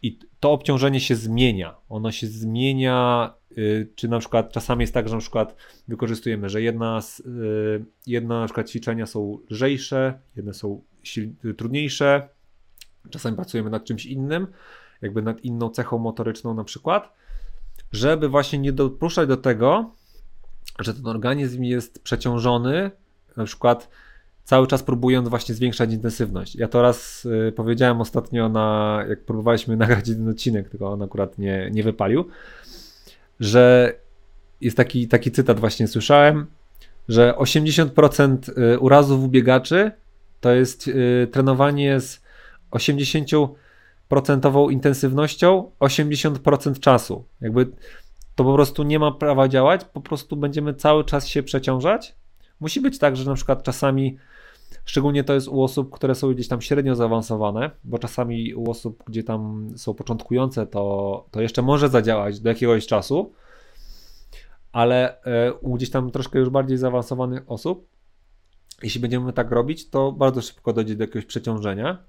I to obciążenie się zmienia. Ono się zmienia, y, czy na przykład czasami jest tak, że na przykład wykorzystujemy, że jedna, z, y, jedna na przykład ćwiczenia są lżejsze, jedne są trudniejsze, czasami pracujemy nad czymś innym, jakby nad inną cechą motoryczną na przykład, żeby właśnie nie dopuszczać do tego, że ten organizm jest przeciążony na przykład cały czas próbując właśnie zwiększać intensywność. Ja to raz y, powiedziałem ostatnio na, jak próbowaliśmy nagrać jeden odcinek, tylko on akurat nie, nie wypalił, że jest taki, taki cytat właśnie słyszałem, że 80% y, urazów u biegaczy to jest y, trenowanie z 80% intensywnością 80% czasu. Jakby to po prostu nie ma prawa działać, po prostu będziemy cały czas się przeciążać Musi być tak, że na przykład czasami, szczególnie to jest u osób, które są gdzieś tam średnio zaawansowane, bo czasami u osób, gdzie tam są początkujące, to, to jeszcze może zadziałać do jakiegoś czasu, ale e, u gdzieś tam troszkę już bardziej zaawansowanych osób jeśli będziemy tak robić, to bardzo szybko dojdzie do jakiegoś przeciążenia.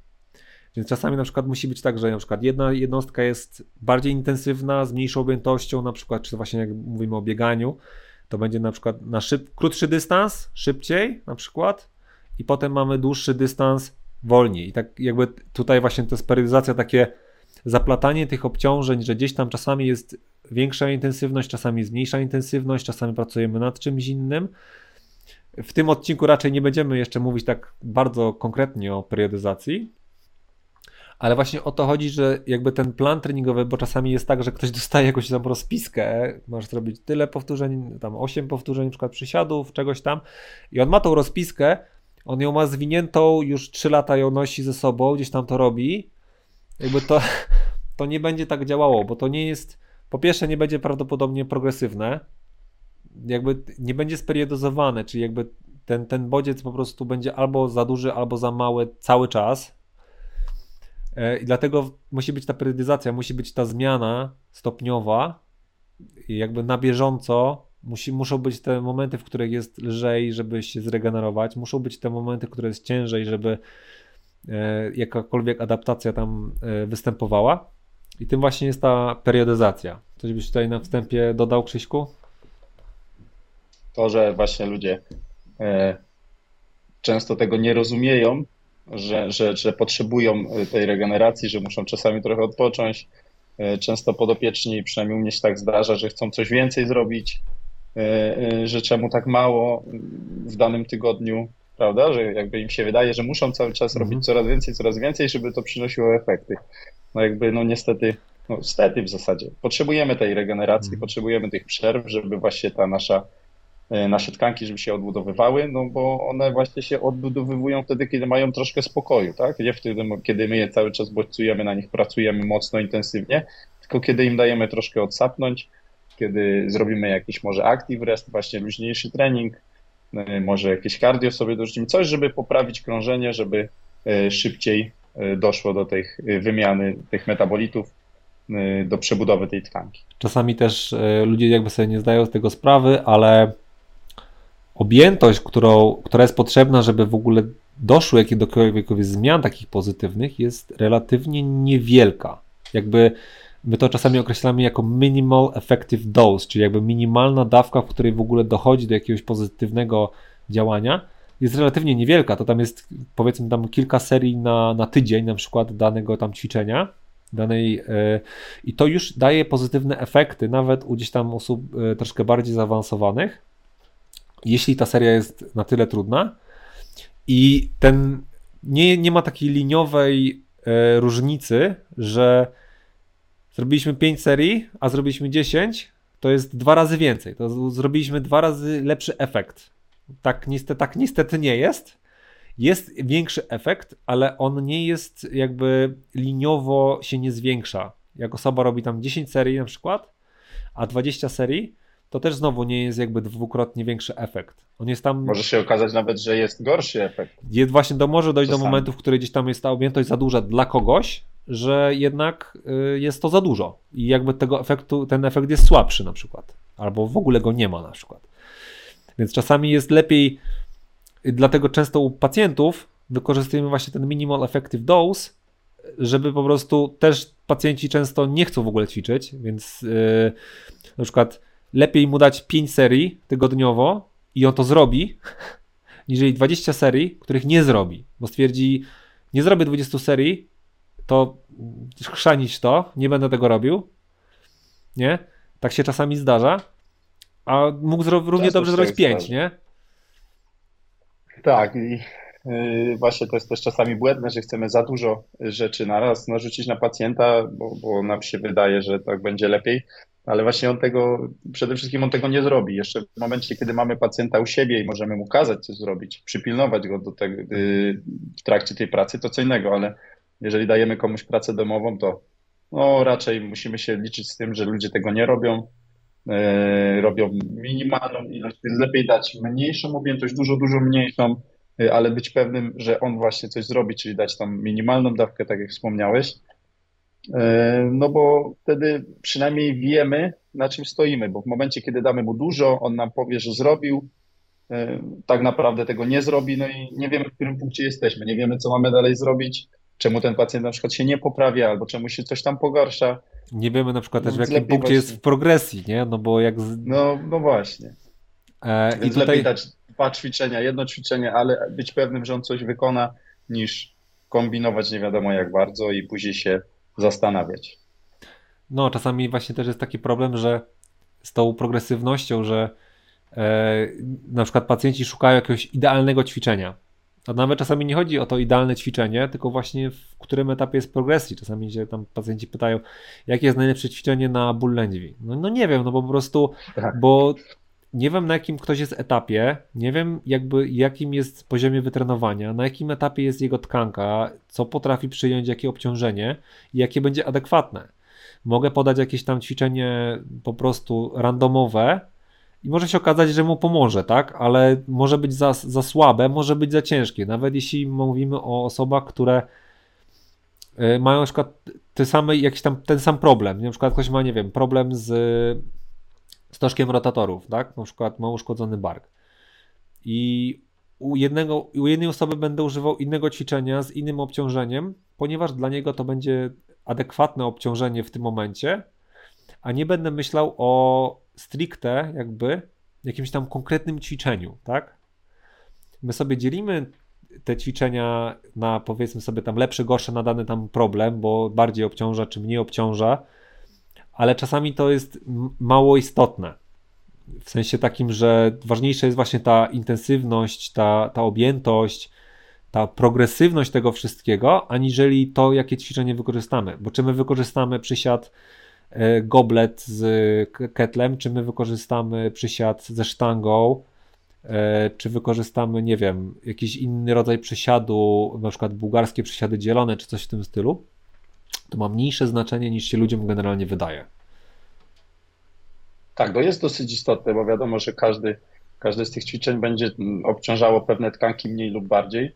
Więc czasami na przykład musi być tak, że na przykład jedna jednostka jest bardziej intensywna, z mniejszą objętością, na przykład, czy właśnie jak mówimy o bieganiu, to będzie na przykład na szyb, krótszy dystans, szybciej na przykład, i potem mamy dłuższy dystans, wolniej. I tak jakby tutaj właśnie to jest periodyzacja, takie zaplatanie tych obciążeń, że gdzieś tam czasami jest większa intensywność, czasami jest mniejsza intensywność, czasami pracujemy nad czymś innym. W tym odcinku raczej nie będziemy jeszcze mówić tak bardzo konkretnie o periodyzacji, ale właśnie o to chodzi, że jakby ten plan treningowy, bo czasami jest tak, że ktoś dostaje jakąś tam rozpiskę, masz zrobić tyle powtórzeń, tam 8 powtórzeń, na przykład przysiadów, czegoś tam i on ma tą rozpiskę, on ją ma zwiniętą, już 3 lata ją nosi ze sobą, gdzieś tam to robi, jakby to, to nie będzie tak działało, bo to nie jest, po pierwsze nie będzie prawdopodobnie progresywne, jakby nie będzie speriodyzowane, czyli jakby ten, ten bodziec po prostu będzie albo za duży, albo za mały cały czas, E, I dlatego musi być ta periodyzacja, musi być ta zmiana stopniowa, jakby na bieżąco. Musi, muszą być te momenty, w których jest lżej, żeby się zregenerować. Muszą być te momenty, w których jest ciężej, żeby e, jakakolwiek adaptacja tam e, występowała. I tym właśnie jest ta periodyzacja. Coś byś tutaj na wstępie dodał, Krzyśku? To, że właśnie ludzie e, często tego nie rozumieją, że, że, że potrzebują y, tej regeneracji, że muszą czasami trochę odpocząć. Y, często podopieczni, przynajmniej u mnie się tak zdarza, że chcą coś więcej zrobić, że czemu tak mało w danym tygodniu, prawda? Że jakby im się wydaje, że muszą cały czas robić mhm. coraz więcej, coraz więcej, żeby to przynosiło efekty. No jakby, no niestety, no niestety w zasadzie. Potrzebujemy tej regeneracji, mhm. potrzebujemy tych przerw, żeby właśnie ta nasza E, nasze tkanki, żeby się odbudowywały, no bo one właśnie się odbudowywują wtedy, kiedy mają troszkę spokoju, tak? Nie wtedy, kiedy my je cały czas bodźcujemy, na nich pracujemy mocno, intensywnie, tylko kiedy im dajemy troszkę odsapnąć, kiedy zrobimy jakiś może active rest, właśnie luźniejszy trening, e, może jakieś cardio sobie dorzucimy, coś, żeby poprawić krążenie, żeby e, szybciej doszło do tej wymiany tych metabolitów, do przebudowy tej tkanki. Czasami też ludzie jakby sobie nie zdają z tego sprawy, ale objętość, którą, która jest potrzebna, żeby w ogóle doszło jakiekolwiek zmian takich pozytywnych, jest relatywnie niewielka. Jakby my to czasami określamy jako minimal effective dose, czyli jakby minimalna dawka, w której w ogóle dochodzi do jakiegoś pozytywnego działania, jest relatywnie niewielka. To tam jest powiedzmy tam kilka serii na, na tydzień, na przykład danego tam ćwiczenia. Danej, yy, I to już daje pozytywne efekty, nawet u gdzieś tam osób yy, troszkę bardziej zaawansowanych jeśli ta seria jest na tyle trudna i ten nie, nie ma takiej liniowej e, różnicy, że zrobiliśmy 5 serii, a zrobiliśmy 10, to jest dwa razy więcej. To zrobiliśmy dwa razy lepszy efekt. Tak niestety, tak niestety nie jest. Jest większy efekt, ale on nie jest jakby liniowo się nie zwiększa. Jak osoba robi tam 10 serii na przykład, a 20 serii, to też znowu nie jest jakby dwukrotnie większy efekt. On jest tam. Może się okazać nawet, że jest gorszy efekt. Jest właśnie do, może dojść Czasami. do momentu, w którym gdzieś tam jest ta objętość za duża dla kogoś, że jednak y, jest to za dużo i jakby tego efektu, ten efekt jest słabszy na przykład, albo w ogóle go nie ma na przykład. Więc czasami jest lepiej, dlatego często u pacjentów wykorzystujemy właśnie ten minimal effective dose, żeby po prostu też pacjenci często nie chcą w ogóle ćwiczyć, więc yy, na przykład lepiej mu dać 5 serii tygodniowo i on to zrobi, niżeli 20 serii, których nie zrobi, bo stwierdzi, nie zrobię 20 serii, to chrzanić to, nie będę tego robił, nie? Tak się czasami zdarza, a mógł zro- równie dobrze zrobić 5, nie? Tak i yy, właśnie to jest też czasami błędne, że chcemy za dużo rzeczy naraz narzucić na pacjenta, bo, bo nam się wydaje, że tak będzie lepiej, ale właśnie on tego, przede wszystkim on tego nie zrobi. Jeszcze w momencie, kiedy mamy pacjenta u siebie i możemy mu kazać coś zrobić, przypilnować go do tego, y, w trakcie tej pracy, to co innego, ale jeżeli dajemy komuś pracę domową, to no, raczej musimy się liczyć z tym, że ludzie tego nie robią. Yy, robią minimalną ilość, więc lepiej dać mniejszą objętość, dużo, dużo mniejszą, yy, ale być pewnym, że on właśnie coś zrobi, czyli dać tam minimalną dawkę, tak jak wspomniałeś, E, no bo wtedy przynajmniej wiemy, na czym stoimy, bo w momencie, kiedy damy mu dużo, on nam powie, że zrobił, tak naprawdę tego nie zrobi, no i nie wiemy, w którym punkcie jesteśmy, nie wiemy, co mamy dalej zrobić, czemu ten pacjent na przykład się nie poprawia, albo czemu się coś tam pogarsza. Nie wiemy na przykład też, w jakim punkcie właśnie. jest w progresji, nie? No bo jak... Z... No, no właśnie. E, Więc i tutaj... lepiej dać dwa ćwiczenia, jedno ćwiczenie, ale być pewnym, że on coś wykona, niż kombinować nie wiadomo jak bardzo i później się zastanawiać. No, czasami właśnie też jest taki problem, że z tą progresywnością, że e, na przykład pacjenci szukają jakiegoś idealnego ćwiczenia. A nawet czasami nie chodzi o to idealne ćwiczenie, tylko właśnie w którym etapie jest progresji. Czasami się tam pacjenci pytają, jakie jest najlepsze ćwiczenie na ból lędźwi. No, no nie wiem, no bo po prostu, tak. bo nie wiem na jakim ktoś jest etapie, nie wiem jakby jakim jest poziomie wytrenowania, na jakim etapie jest jego tkanka, co potrafi przyjąć, jakie obciążenie i jakie będzie adekwatne. Mogę podać jakieś tam ćwiczenie po prostu randomowe i może się okazać, że mu pomoże, tak? Ale może być za, za słabe, może być za ciężkie. Nawet jeśli mówimy o osobach, które y, mają na przykład te same, jakiś tam ten sam problem. Na przykład ktoś ma, nie wiem, problem z stożkiem rotatorów, tak? Na przykład ma uszkodzony bark. I u, jednego, u jednej osoby będę używał innego ćwiczenia z innym obciążeniem, ponieważ dla niego to będzie adekwatne obciążenie w tym momencie, a nie będę myślał o stricte jakby jakimś tam konkretnym ćwiczeniu, tak? My sobie dzielimy te ćwiczenia na powiedzmy sobie tam lepsze, gorsze na dany tam problem, bo bardziej obciąża czy mniej obciąża, ale czasami to jest mało istotne. W sensie takim, że ważniejsza jest właśnie ta intensywność, ta, ta objętość, ta progresywność tego wszystkiego, aniżeli to, jakie ćwiczenie wykorzystamy. Bo czy my wykorzystamy przysiad goblet z ketlem, czy my wykorzystamy przysiad ze sztangą, e, czy wykorzystamy, nie wiem, jakiś inny rodzaj przysiadu, na przykład bułgarskie przysiady dzielone, czy coś w tym stylu, to ma mniejsze znaczenie niż się ludziom generalnie wydaje. Tak, to jest dosyć istotne, bo wiadomo, że każdy, każde z tych ćwiczeń będzie obciążało pewne tkanki mniej lub bardziej,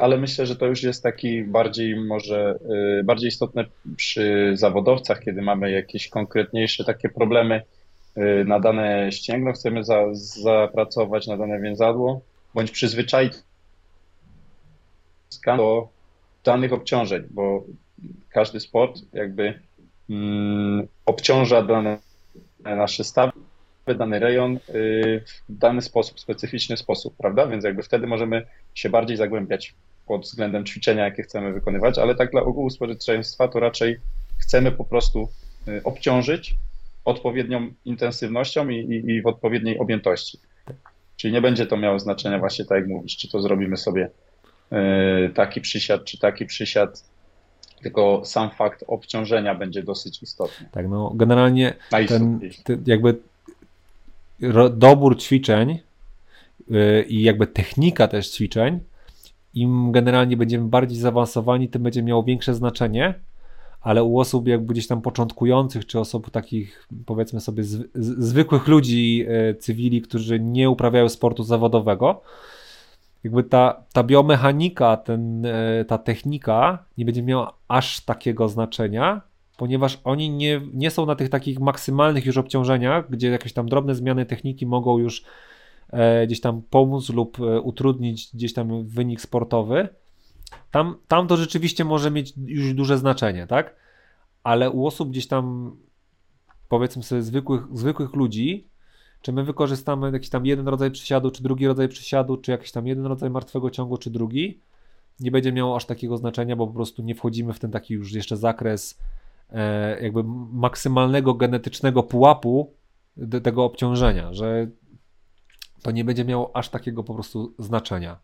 ale myślę, że to już jest taki bardziej może y, bardziej istotne przy zawodowcach, kiedy mamy jakieś konkretniejsze takie problemy y, na dane ścięgno, chcemy za, zapracować na dane więzadło, bądź przyzwyczaić do danych obciążeń, bo każdy sport jakby mm, obciąża dane nasze stawy, dany rejon y, w dany sposób, specyficzny sposób, prawda? Więc jakby wtedy możemy się bardziej zagłębiać pod względem ćwiczenia, jakie chcemy wykonywać, ale tak dla ogółu społeczeństwa to raczej chcemy po prostu y, obciążyć odpowiednią intensywnością i, i, i w odpowiedniej objętości. Czyli nie będzie to miało znaczenia właśnie tak jak mówisz, czy to zrobimy sobie y, taki przysiad, czy taki przysiad, tylko sam fakt obciążenia będzie dosyć istotny. Tak, no generalnie ten, ten jakby dobór ćwiczeń yy, i jakby technika też ćwiczeń, im generalnie będziemy bardziej zaawansowani, tym będzie miało większe znaczenie, ale u osób jakby gdzieś tam początkujących, czy osób takich powiedzmy sobie zwykłych ludzi, yy, cywili, którzy nie uprawiają sportu zawodowego, jakby ta, ta biomechanika, ten, e, ta technika nie będzie miała aż takiego znaczenia, ponieważ oni nie, nie są na tych takich maksymalnych już obciążeniach, gdzie jakieś tam drobne zmiany techniki mogą już e, gdzieś tam pomóc lub e, utrudnić gdzieś tam wynik sportowy. Tam, tam to rzeczywiście może mieć już duże znaczenie, tak? Ale u osób gdzieś tam, powiedzmy sobie, zwykłych, zwykłych ludzi, czy my wykorzystamy jakiś tam jeden rodzaj przysiadu, czy drugi rodzaj przysiadu, czy jakiś tam jeden rodzaj martwego ciągu, czy drugi, nie będzie miało aż takiego znaczenia, bo po prostu nie wchodzimy w ten taki już jeszcze zakres jakby maksymalnego genetycznego pułapu tego obciążenia, że to nie będzie miało aż takiego po prostu znaczenia.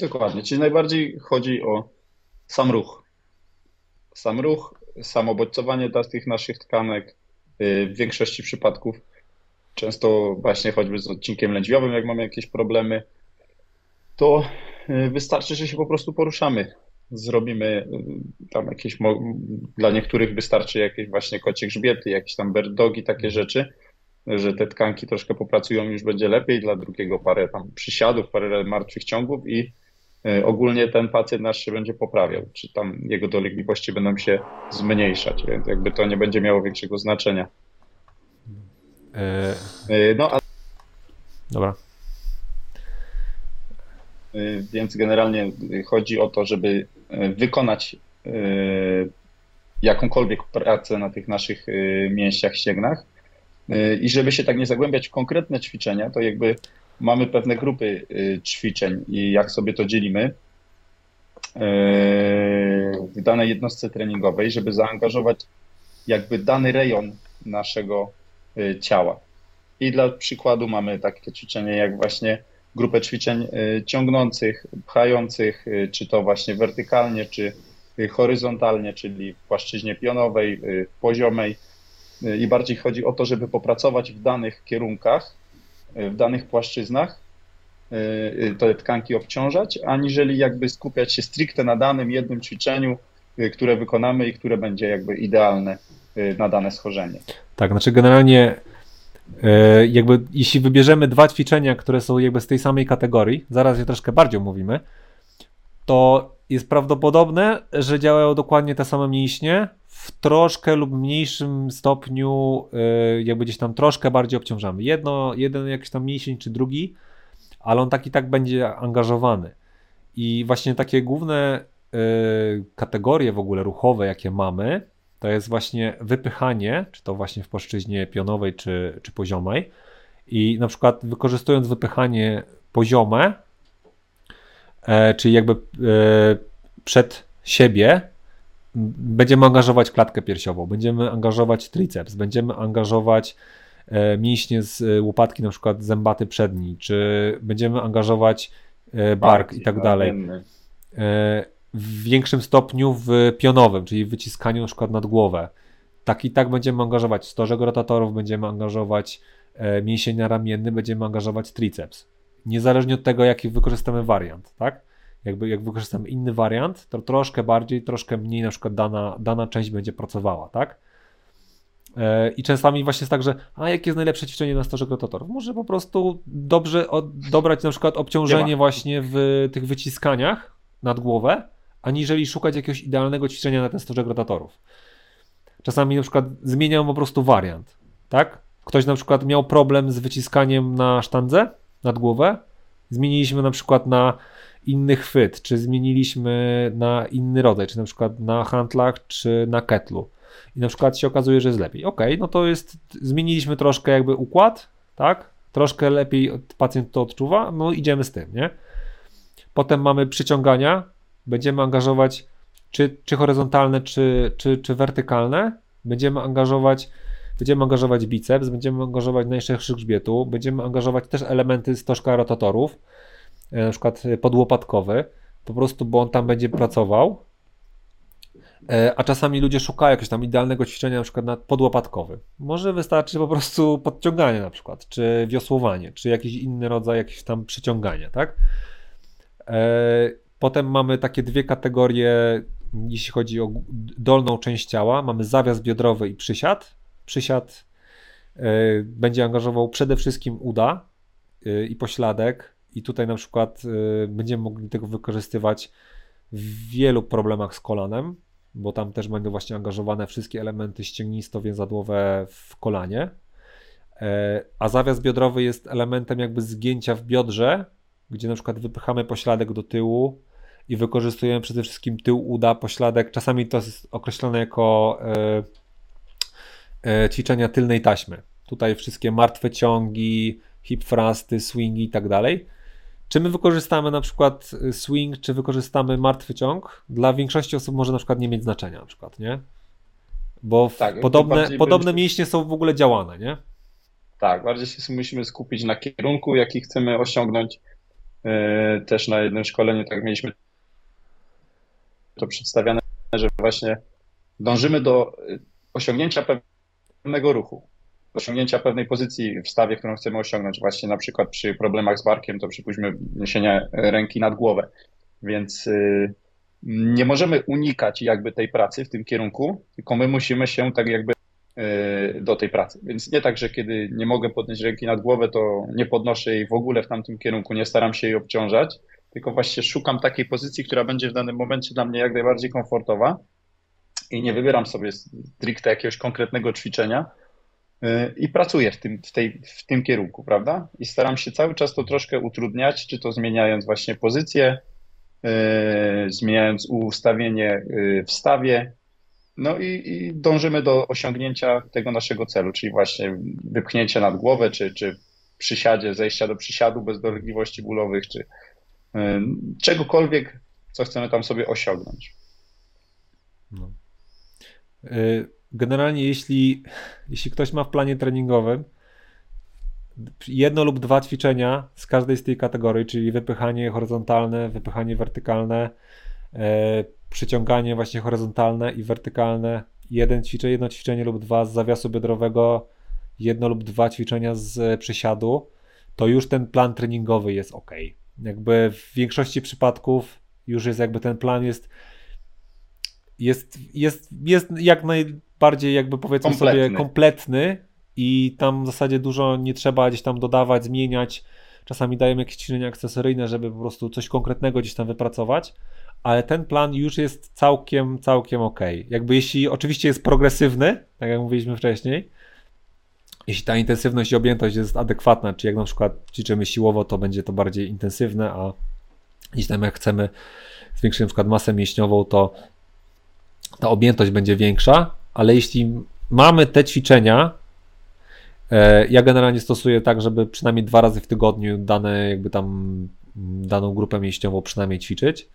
Dokładnie, czyli najbardziej chodzi o sam ruch. Sam ruch, samo bodźcowanie dla tych naszych tkanek, Y, w większości przypadków, często właśnie choćby z odcinkiem lędźwiowym, jak mamy jakieś problemy, to y, wystarczy, że się po prostu poruszamy. Zrobimy y, tam jakieś, dla niektórych wystarczy jakieś właśnie kocie grzbiety, jakieś tam berdogi, takie rzeczy, że te tkanki troszkę popracują, już będzie lepiej, dla drugiego parę tam przysiadów, parę martwych ciągów i E, ogólnie ten pacjent nasz się będzie poprawiał, czy tam jego dolegliwości będą się zmniejszać, więc jakby to nie będzie miało większego znaczenia. E... No, a... Dobra. Y, więc generalnie chodzi o to, żeby y, wykonać y, jakąkolwiek pracę na tych naszych mięśniach, ścięgnach. I żeby się tak nie zagłębiać w konkretne ćwiczenia, to jakby mamy pewne grupy ćwiczeń i jak sobie to dzielimy w danej jednostce treningowej, żeby zaangażować jakby dany rejon naszego ciała. I dla przykładu mamy takie ćwiczenie jak właśnie grupę ćwiczeń y, ciągnących, pchających, y, czy to właśnie wertykalnie, czy y, horyzontalnie, czyli w płaszczyźnie pionowej, poziomej. I bardziej chodzi o to, żeby popracować w danych kierunkach, w danych płaszczyznach, te tkanki obciążać, aniżeli jakby skupiać się stricte na danym jednym ćwiczeniu, które wykonamy i które będzie jakby idealne na dane schorzenie. Tak, znaczy generalnie E, jakby jeśli wybierzemy dwa ćwiczenia, które są jakby z tej samej kategorii, zaraz je troszkę bardziej omówimy, to jest prawdopodobne, że działają dokładnie te same mięśnie w troszkę lub mniejszym stopniu, e, jakby gdzieś tam troszkę bardziej obciążamy. Jedno, jeden jakiś tam mięsień czy drugi, ale on tak i tak będzie angażowany. I właśnie takie główne e, kategorie w ogóle ruchowe, jakie mamy, to jest właśnie wypychanie, czy to właśnie w płaszczyźnie pionowej, czy, czy poziomej. I na przykład wykorzystując wypychanie poziome, e, czyli jakby e, przed siebie, będziemy angażować klatkę piersiową, będziemy angażować triceps, będziemy angażować e, mięśnie z łopatki, na przykład zębaty przedni, czy będziemy angażować e, bark i tak dalej. W większym stopniu w pionowym, czyli w wyciskaniu na przykład nad głowę. Tak i tak będziemy angażować stożek rotatorów, będziemy angażować e, mięsień ramienny, będziemy angażować triceps. Niezależnie od tego, jaki wykorzystamy wariant, tak? Jakby jak wykorzystamy inny wariant, to troszkę bardziej, troszkę mniej na przykład dana, dana część będzie pracowała, tak? E, I czasami właśnie jest tak, że a jakie jest najlepsze ćwiczenie na stożek rotatorów? Może po prostu dobrze dobrać na przykład obciążenie właśnie w tych wyciskaniach nad głowę, aniżeli szukać jakiegoś idealnego ćwiczenia na ten stożek rotatorów. Czasami na przykład zmieniam po prostu wariant, tak? Ktoś na przykład miał problem z wyciskaniem na sztandze nad głowę, zmieniliśmy na przykład na inny chwyt, czy zmieniliśmy na inny rodzaj, czy na przykład na handlach, czy na ketlu. I na przykład się okazuje, że jest lepiej. Ok, no to jest, zmieniliśmy troszkę jakby układ, tak? Troszkę lepiej pacjent to odczuwa, no idziemy z tym, nie? Potem mamy przyciągania, będziemy angażować czy, czy horyzontalne, czy, czy, czy wertykalne, będziemy angażować będziemy angażować biceps, będziemy angażować najszerszy grzbietu, będziemy angażować też elementy stożka rotatorów, e, na przykład podłopatkowy, po prostu, bo on tam będzie pracował, e, a czasami ludzie szukają jakiegoś tam idealnego ćwiczenia, na przykład na podłopatkowy. Może wystarczy po prostu podciąganie na przykład, czy wiosłowanie, czy jakiś inny rodzaj jakiegoś tam przyciągania, tak? E, Potem mamy takie dwie kategorie, jeśli chodzi o dolną część ciała. Mamy zawias biodrowy i przysiad. Przysiad y, będzie angażował przede wszystkim uda y, i pośladek. I tutaj na przykład y, będziemy mogli tego wykorzystywać w wielu problemach z kolanem, bo tam też będą właśnie angażowane wszystkie elementy ścięgnisto-więzadłowe w kolanie. A zawias biodrowy jest elementem jakby zgięcia w biodrze, gdzie na przykład wypychamy pośladek do tyłu, i wykorzystujemy przede wszystkim tył uda, pośladek. Czasami to jest określone jako e, e, ćwiczenia tylnej taśmy. Tutaj wszystkie martwe ciągi, hip thrusty, swingi i tak dalej. Czy my wykorzystamy na przykład swing, czy wykorzystamy martwy ciąg? Dla większości osób może na przykład nie mieć znaczenia na przykład, nie? Bo tak, podobne, podobne mięśnie są w ogóle działane, nie? Tak, bardziej się musimy skupić na kierunku, jaki chcemy osiągnąć. Yy, też na jednym szkoleniu tak mieliśmy to przedstawiane, że właśnie dążymy do y, osiągnięcia pewnego ruchu, osiągnięcia pewnej pozycji w stawie, którą chcemy osiągnąć. Właśnie na przykład przy problemach z barkiem, to przypuśćmy niesienie ręki nad głowę. Więc y, nie możemy unikać jakby tej pracy w tym kierunku, tylko my musimy się tak jakby y, do tej pracy. Więc nie tak, że kiedy nie mogę podnieść ręki nad głowę, to nie podnoszę jej w ogóle w tamtym kierunku, nie staram się jej obciążać, tylko właśnie szukam takiej pozycji, która będzie w danym momencie dla mnie jak najbardziej komfortowa i nie wybieram sobie stricte jakiegoś konkretnego ćwiczenia, i pracuję w tym, w, tej, w tym kierunku, prawda? I staram się cały czas to troszkę utrudniać, czy to zmieniając właśnie pozycję, zmieniając ustawienie w stawie, no i, i, dążymy do osiągnięcia tego naszego celu, czyli właśnie wypchnięcie nad głowę, czy, czy przysiadzie, zejścia do przysiadu bez dolegliwości bólowych, czy y, czegokolwiek, co chcemy tam sobie osiągnąć. No. Y, generalnie, jeśli, jeśli ktoś ma w planie treningowym jedno lub dwa ćwiczenia z każdej z tej kategorii, czyli wypychanie horyzontalne, wypychanie wertykalne, e, przyciąganie właśnie horyzontalne i wertykalne, jeden ćwiczenie, jedno ćwiczenie lub dwa z zawiasu biodrowego, jedno lub dwa ćwiczenia z przysiadu, to już ten plan treningowy jest ok. Jakby w większości przypadków już jest jakby ten plan jest jest, jest, jest jak najbardziej jakby powiedzmy kompletny. sobie kompletny i tam w zasadzie dużo nie trzeba gdzieś tam dodawać, zmieniać. Czasami dają jakieś ćwiczenia akcesoryjne, żeby po prostu coś konkretnego gdzieś tam wypracować, ale ten plan już jest całkiem, całkiem ok. Jakby jeśli oczywiście jest progresywny, tak jak mówiliśmy wcześniej, jeśli ta intensywność i objętość jest adekwatna, czy jak na przykład ćwiczymy siłowo, to będzie to bardziej intensywne, a jeśli tam jak chcemy zwiększyć na przykład masę mięśniową, to ta objętość będzie większa, ale jeśli mamy te ćwiczenia, e, ja generalnie stosuję tak, żeby przynajmniej dwa razy w tygodniu dane jakby tam daną grupę mięśniową przynajmniej ćwiczyć,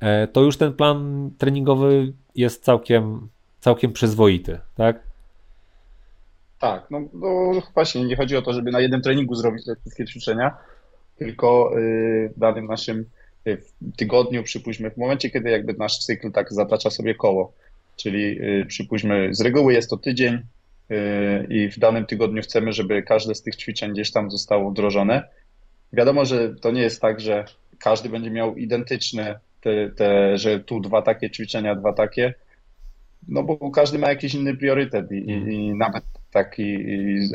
e, to już ten plan treningowy jest całkiem, całkiem przyzwoity, tak? Tak, no, no właśnie nie chodzi o to, żeby na jednym treningu zrobić te wszystkie ćwiczenia, tylko y, w danym naszym y, tygodniu, przypuśćmy, w momencie, kiedy jakby nasz cykl tak zatacza sobie koło, czyli y, przypuśćmy, z reguły jest to tydzień i w danym tygodniu chcemy, żeby każde z tych ćwiczeń gdzieś tam zostało wdrożone. Wiadomo, że to nie jest tak, że każdy będzie miał identyczne, te, te, że tu dwa takie ćwiczenia, dwa takie, no bo każdy ma jakiś inny priorytet i, i, i nawet taki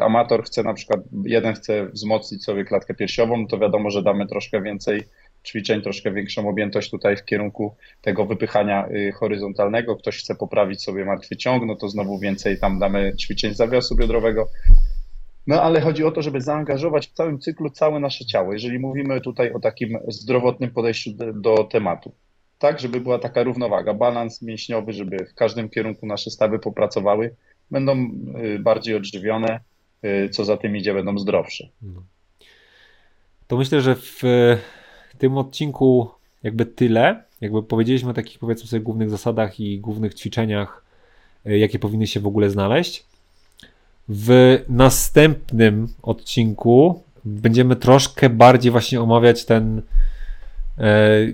amator chce na przykład, jeden chce wzmocnić sobie klatkę piersiową, to wiadomo, że damy troszkę więcej ćwiczeń, troszkę większą objętość tutaj w kierunku tego wypychania y, horyzontalnego. Ktoś chce poprawić sobie martwy ciąg, no to znowu więcej tam damy ćwiczeń zawiasu biodrowego. No ale chodzi o to, żeby zaangażować w całym cyklu całe nasze ciało, jeżeli mówimy tutaj o takim zdrowotnym podejściu do tematu. Tak, żeby była taka równowaga, balans mięśniowy, żeby w każdym kierunku nasze stawy popracowały, będą y, bardziej odżywione, y, co za tym idzie, będą zdrowsze. No. To myślę, że w tym odcinku jakby tyle. Jakby powiedzieliśmy o takich powiedzmy sobie głównych zasadach i głównych ćwiczeniach, y, jakie powinny się w ogóle znaleźć. W następnym odcinku będziemy troszkę bardziej właśnie omawiać ten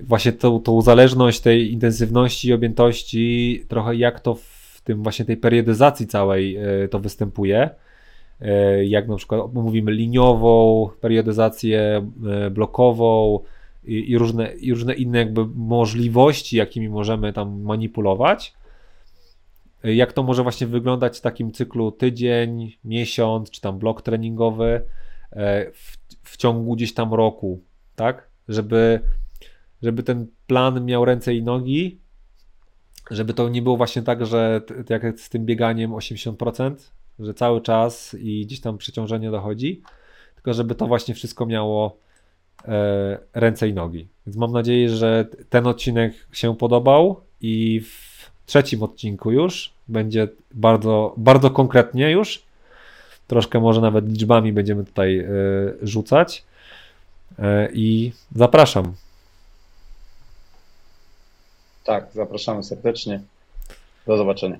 właśnie tą, tą zależność tej intensywności i objętości, trochę jak to tym właśnie tej periodyzacji całej e, to występuje. E, jak na przykład mówimy liniową periodyzację, e, blokową i, i, różne, i różne inne jakby możliwości, jakimi możemy tam manipulować. Jak to może właśnie wyglądać w takim cyklu tydzień, miesiąc, czy tam blok treningowy w, w ciągu gdzieś tam roku, tak? Żeby, żeby ten plan miał ręce i nogi, żeby to nie było właśnie tak, że jak z tym bieganiem 80%, że cały czas i gdzieś tam przeciążenie dochodzi, tylko żeby to właśnie wszystko miało e, ręce i nogi. Więc mam nadzieję, że ten odcinek się podobał i w trzecim odcinku już będzie bardzo, bardzo konkretnie już. Troszkę może nawet liczbami będziemy tutaj e, rzucać. E, I zapraszam. Tak, zapraszamy serdecznie. Do zobaczenia.